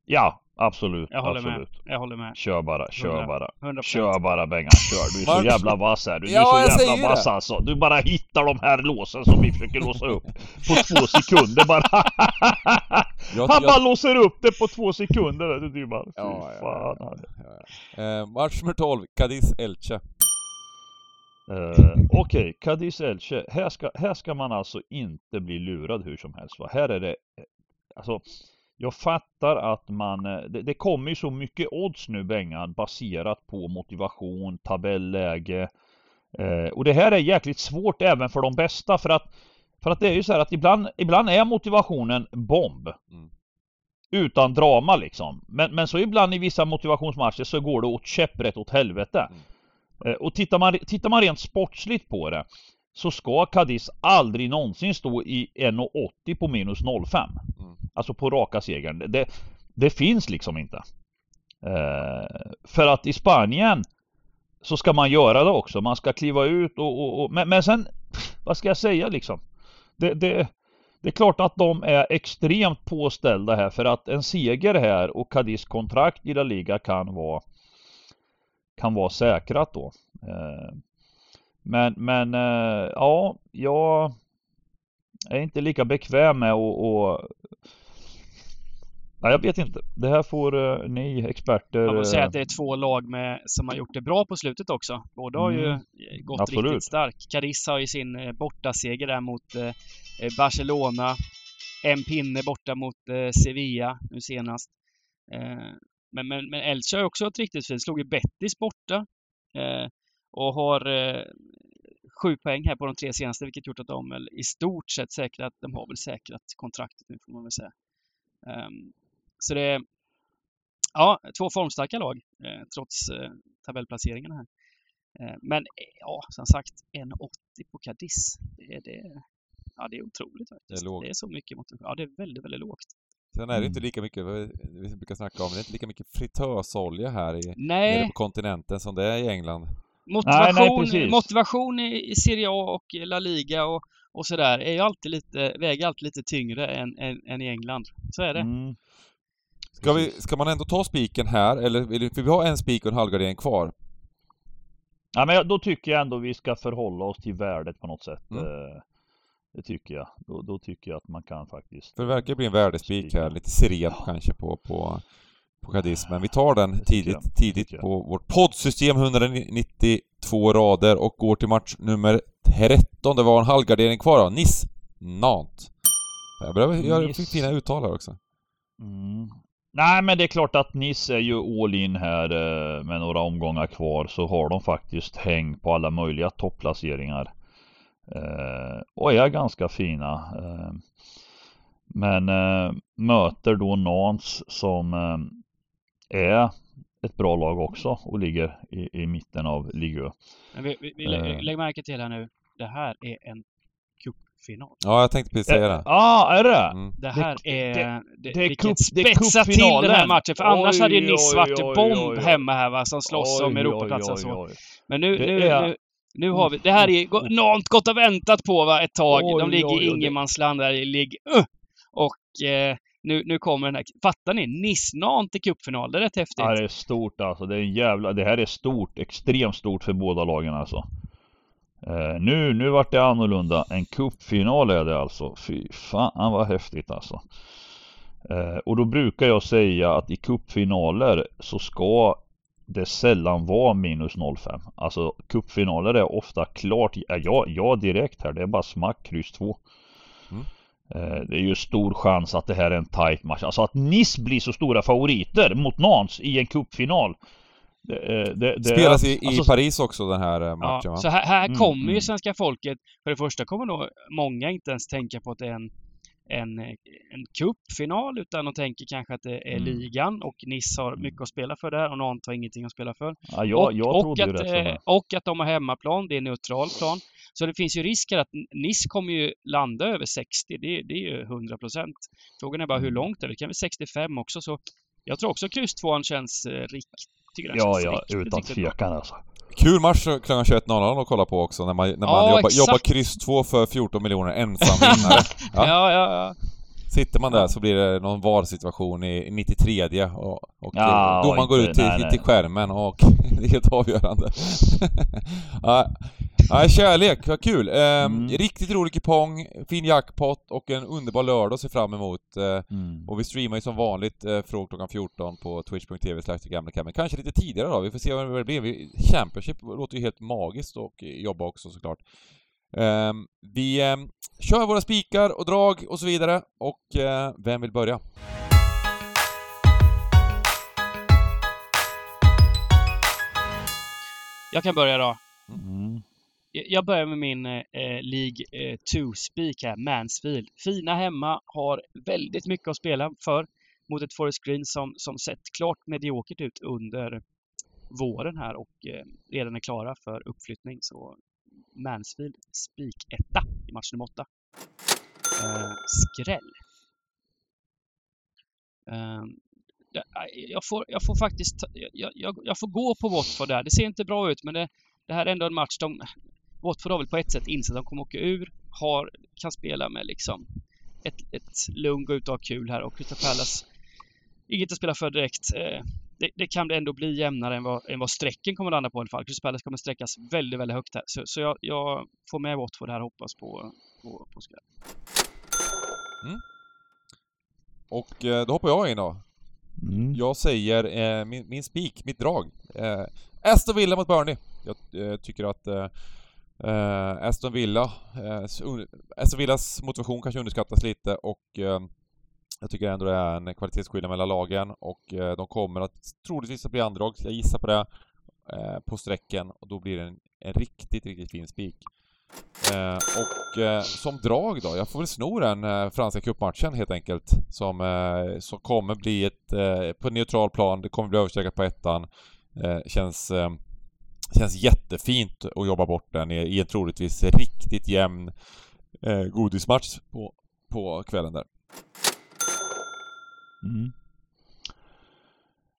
Ja, Absolut, jag håller absolut. Med. Jag håller med. Kör bara, kör 100, bara. 100%. Kör bara Bengan, kör. Du är så jävla vass här. Du är ja, så jävla vass alltså. Du bara hittar de här låsen som vi försöker låsa upp på två sekunder bara. jag, Han jag... bara låser upp det på två sekunder. Du är bara, fy ja, fan. Ja, ja, eh, match nummer 12, Cadiz Elche. Uh, Okej, okay, Cadiz Elche. Här ska, här ska man alltså inte bli lurad hur som helst va. Här är det, alltså jag fattar att man, eh, det, det kommer ju så mycket odds nu Bengan baserat på motivation, tabelläge. Eh, och det här är jäkligt svårt även för de bästa för att För att det är ju så att ibland, ibland är motivationen bomb. Mm. Utan drama liksom. Men, men så ibland i vissa motivationsmatcher så går det åt käpprätt åt helvete. Mm. Eh, och tittar man, tittar man rent sportsligt på det så ska Cadiz aldrig någonsin stå i 1,80 på minus 0,5. Alltså på raka segern. Det, det finns liksom inte. Eh, för att i Spanien så ska man göra det också. Man ska kliva ut och, och, och men, men, sen, vad ska jag säga liksom? Det, det, det är klart att de är extremt påställda här för att en seger här och Cadiz kontrakt i La Liga kan vara kan vara säkrat då. Eh, men, men eh, ja, jag är inte lika bekväm med att Nej, jag vet inte. Det här får uh, ni experter... Jag måste säga att det är två lag med, som har gjort det bra på slutet också. Båda har ju mm. gått Absolut. riktigt starkt. Cadiz har ju sin uh, bortaseger där mot uh, Barcelona. En pinne borta mot Sevilla nu senast. men, men, men Elche har också ett riktigt fint. Slog ju Betis borta. och har sju poäng här på de tre senaste, vilket gjort att de i stort sett säkrat, de har väl säkrat kontraktet nu får man väl säga. Um, så det är ja, två formstarka lag eh, trots eh, tabellplaceringarna här. Eh, men eh, ja, som sagt 1,80 på Cadiz. Det, det, ja, det är otroligt faktiskt. Det är, lågt. det är så mycket mot Ja, det är väldigt, väldigt lågt. Sen är det inte mm. lika mycket, vi brukar snacka om, det är inte lika mycket fritösolja här i, nej. nere på kontinenten som det är i England. Motivation, nej, nej, motivation i, i Serie A och La Liga och, och sådär är ju alltid lite, väger alltid lite tyngre än, än, än i England. Så är det. Mm. Ska, vi, ska man ändå ta spiken här, eller vill vi ha en spik och en halvgardering kvar? Ja men då tycker jag ändå vi ska förhålla oss till värdet på något sätt. Mm. Eh, det tycker jag. Då, då, tycker jag att man kan faktiskt... För det verkar bli en värdespik här, lite siren ja. kanske på, på, på kadismen. Vi tar den tidigt, tidigt på vårt poddsystem, 192 rader och går till match nummer 13. Det var en halvgardering kvar då. Nice Nant. Jag börjar göra Nice. fina uttal här också. Mm. Nej men det är klart att Nice är ju all in här eh, med några omgångar kvar så har de faktiskt häng på alla möjliga topplaceringar. Eh, och är ganska fina. Eh, men möter då Nans som är ett bra lag också och ligger i, i mitten av Ligue Men vi, vi, vi lägg märke till här nu. Det här är en cupfinal. Ja, jag tänkte precis säga det. Ja, ah, är det? Mm. Det här det, är... Det, det, det vilket spetsa till den här matchen, för annars oj, hade ju Nice varit oj, bomb oj, hemma här va, som slåss om Europaplatsen så. Men nu, nu, är... nu, nu har vi... Det här är något gott och väntat på va, ett tag. De ligger i ingenmansland där i ligg... Uh! Och eh, nu, nu kommer den här... Fattar ni? Nice-Nant i cupfinal. Det är rätt häftigt. Ja, det är stort alltså. Det är en jävla... Det här är stort. Extremt stort för båda lagen alltså. Eh, nu, nu vart det annorlunda. En cupfinal är det alltså. Fy fan vad häftigt alltså. Eh, och då brukar jag säga att i cupfinaler så ska det sällan vara minus 05. Alltså cupfinaler är ofta klart, ja, ja direkt här, det är bara smack, kryss 2. Mm. Eh, det är ju stor chans att det här är en tight match. Alltså att Nice blir så stora favoriter mot Nans i en cupfinal. Det, det, det, Spelas i, alltså, i Paris också den här eh, matchen ja, va? Så här, här mm, kommer mm. ju svenska folket, för det första kommer nog många inte ens tänka på att det är en en, en cupfinal utan de tänker kanske att det är mm. ligan och Nice har mycket att spela för där och Nantes har ingenting att spela för. Ja, jag, och, jag och, att, det och att de har hemmaplan, det är neutral plan. Så det finns ju risk att Nice kommer ju landa över 60, det, det är ju 100 procent. Frågan är bara hur mm. långt det är, det kan bli 65 också så jag tror också kryss 2 känns eh, riktigt ja, ja, utan tvekan alltså. Kul match klockan 21.00 att kolla på också när man, när man ja, jobbar, jobbar kryss 2 för 14 miljoner ensam vinnare. Ja. ja, ja, ja. Sitter man där så blir det någon VAR-situation i 93 och, och ja, domaren går ut till, nej, till skärmen och det är helt avgörande. ja, Ja, kärlek, vad kul! Eh, mm. Riktigt rolig kupong, fin jackpot och en underbar lördag att se fram emot. Eh, mm. Och vi streamar ju som vanligt eh, från klockan 14 på twitch.tv men kanske lite tidigare då, vi får se vad det blir. Championship låter ju helt magiskt och jobba också såklart. Ehm, vi ehm, kör våra spikar och drag och så vidare, och eh, vem vill börja? Jag kan börja då. Mm. Jag börjar med min eh, League 2-spik eh, här, Mansfield. Fina hemma, har väldigt mycket att spela för mot ett Forest Green som, som sett klart mediokert ut under våren här och eh, redan är klara för uppflyttning. Så Mansfield spiketta i match nummer 8. Eh, skräll. Eh, jag, får, jag får faktiskt jag, jag, jag får gå på Watford där. Det ser inte bra ut men det, det här är ändå en match de Watford har väl på ett sätt insett att de kommer åka ur, har, kan spela med liksom ett, ett lugn, gå ut och ha kul här och Crystal Palace inget att spela för direkt. Eh, det, det, kan ändå bli jämnare än vad, än vad strecken kommer att landa på i alla fall. Crystal Palace kommer sträckas väldigt, väldigt högt här. Så, så jag, jag, får med Watford här och hoppas på, på, på skräll. Mm. Och eh, då hoppar jag in då. Mm. Jag säger eh, min, min spik, mitt drag. Eh, Aston Villa mot Burnley. Jag eh, tycker att eh, Uh, Aston Villa, Aston Villas motivation kanske underskattas lite och jag tycker ändå det är en kvalitetsskillnad mellan lagen och eh, de kommer att troligtvis att bli andrag, jag gissar på det, eh, på sträcken och då blir det en, en riktigt, riktigt fin spik. Eh, och som drag då, jag får väl sno den franska cupmatchen helt enkelt, som, som kommer bli ett, på neutral plan, det kommer bli överstreckat på ettan. känns Känns jättefint att jobba bort den i, en troligtvis riktigt jämn eh, godismatch på, på kvällen där. Mm.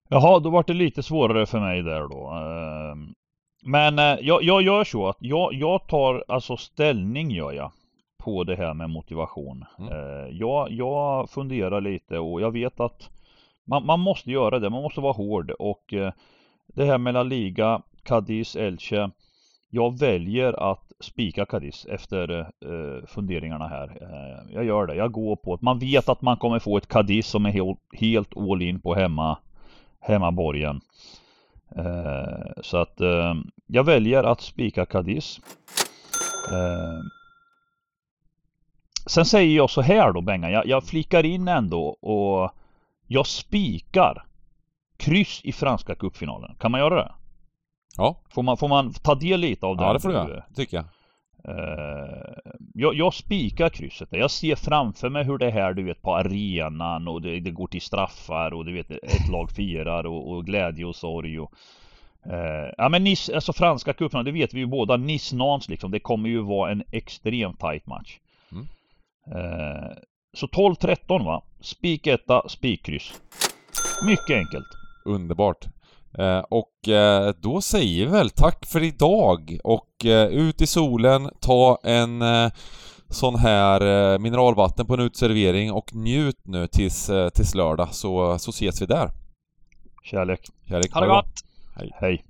Jaha, då var det lite svårare för mig där då. Ehm, men eh, jag, jag gör så att jag, jag tar alltså ställning gör jag på det här med motivation. Mm. Eh, jag, jag funderar lite och jag vet att man, man måste göra det, man måste vara hård och eh, det här med La Liga, Cadiz, Elche jag väljer att spika Cadiz efter eh, funderingarna här. Eh, jag gör det. Jag går på att man vet att man kommer få ett Cadiz som är helt, helt all in på hemma, hemmaborgen. Eh, så att eh, jag väljer att spika Cadiz. Eh, sen säger jag så här då Bengan. Jag, jag flikar in ändå och jag spikar kryss i Franska cupfinalen. Kan man göra det? Ja. Får man, får man ta del lite av det? Ja, det får du göra. tycker jag. Uh, jag, jag spikar krysset. Jag ser framför mig hur det är här du vet på arenan och det, det går till straffar och du vet ett lag firar och, och glädje och sorg och uh, Ja men Nice, alltså franska cupen, det vet vi ju båda. Nice-Nans liksom, det kommer ju vara en extremt tight match. Mm. Uh, så 12-13 va? Spik etta, spikkryss. Mycket enkelt. Underbart. Eh, och eh, då säger vi väl tack för idag och eh, ut i solen, ta en sån här mineralvatten på en utservering och njut nu tills, tills lördag så, så ses vi där. Kärlek. Kärlek. Ha det gott! Hej. Hej.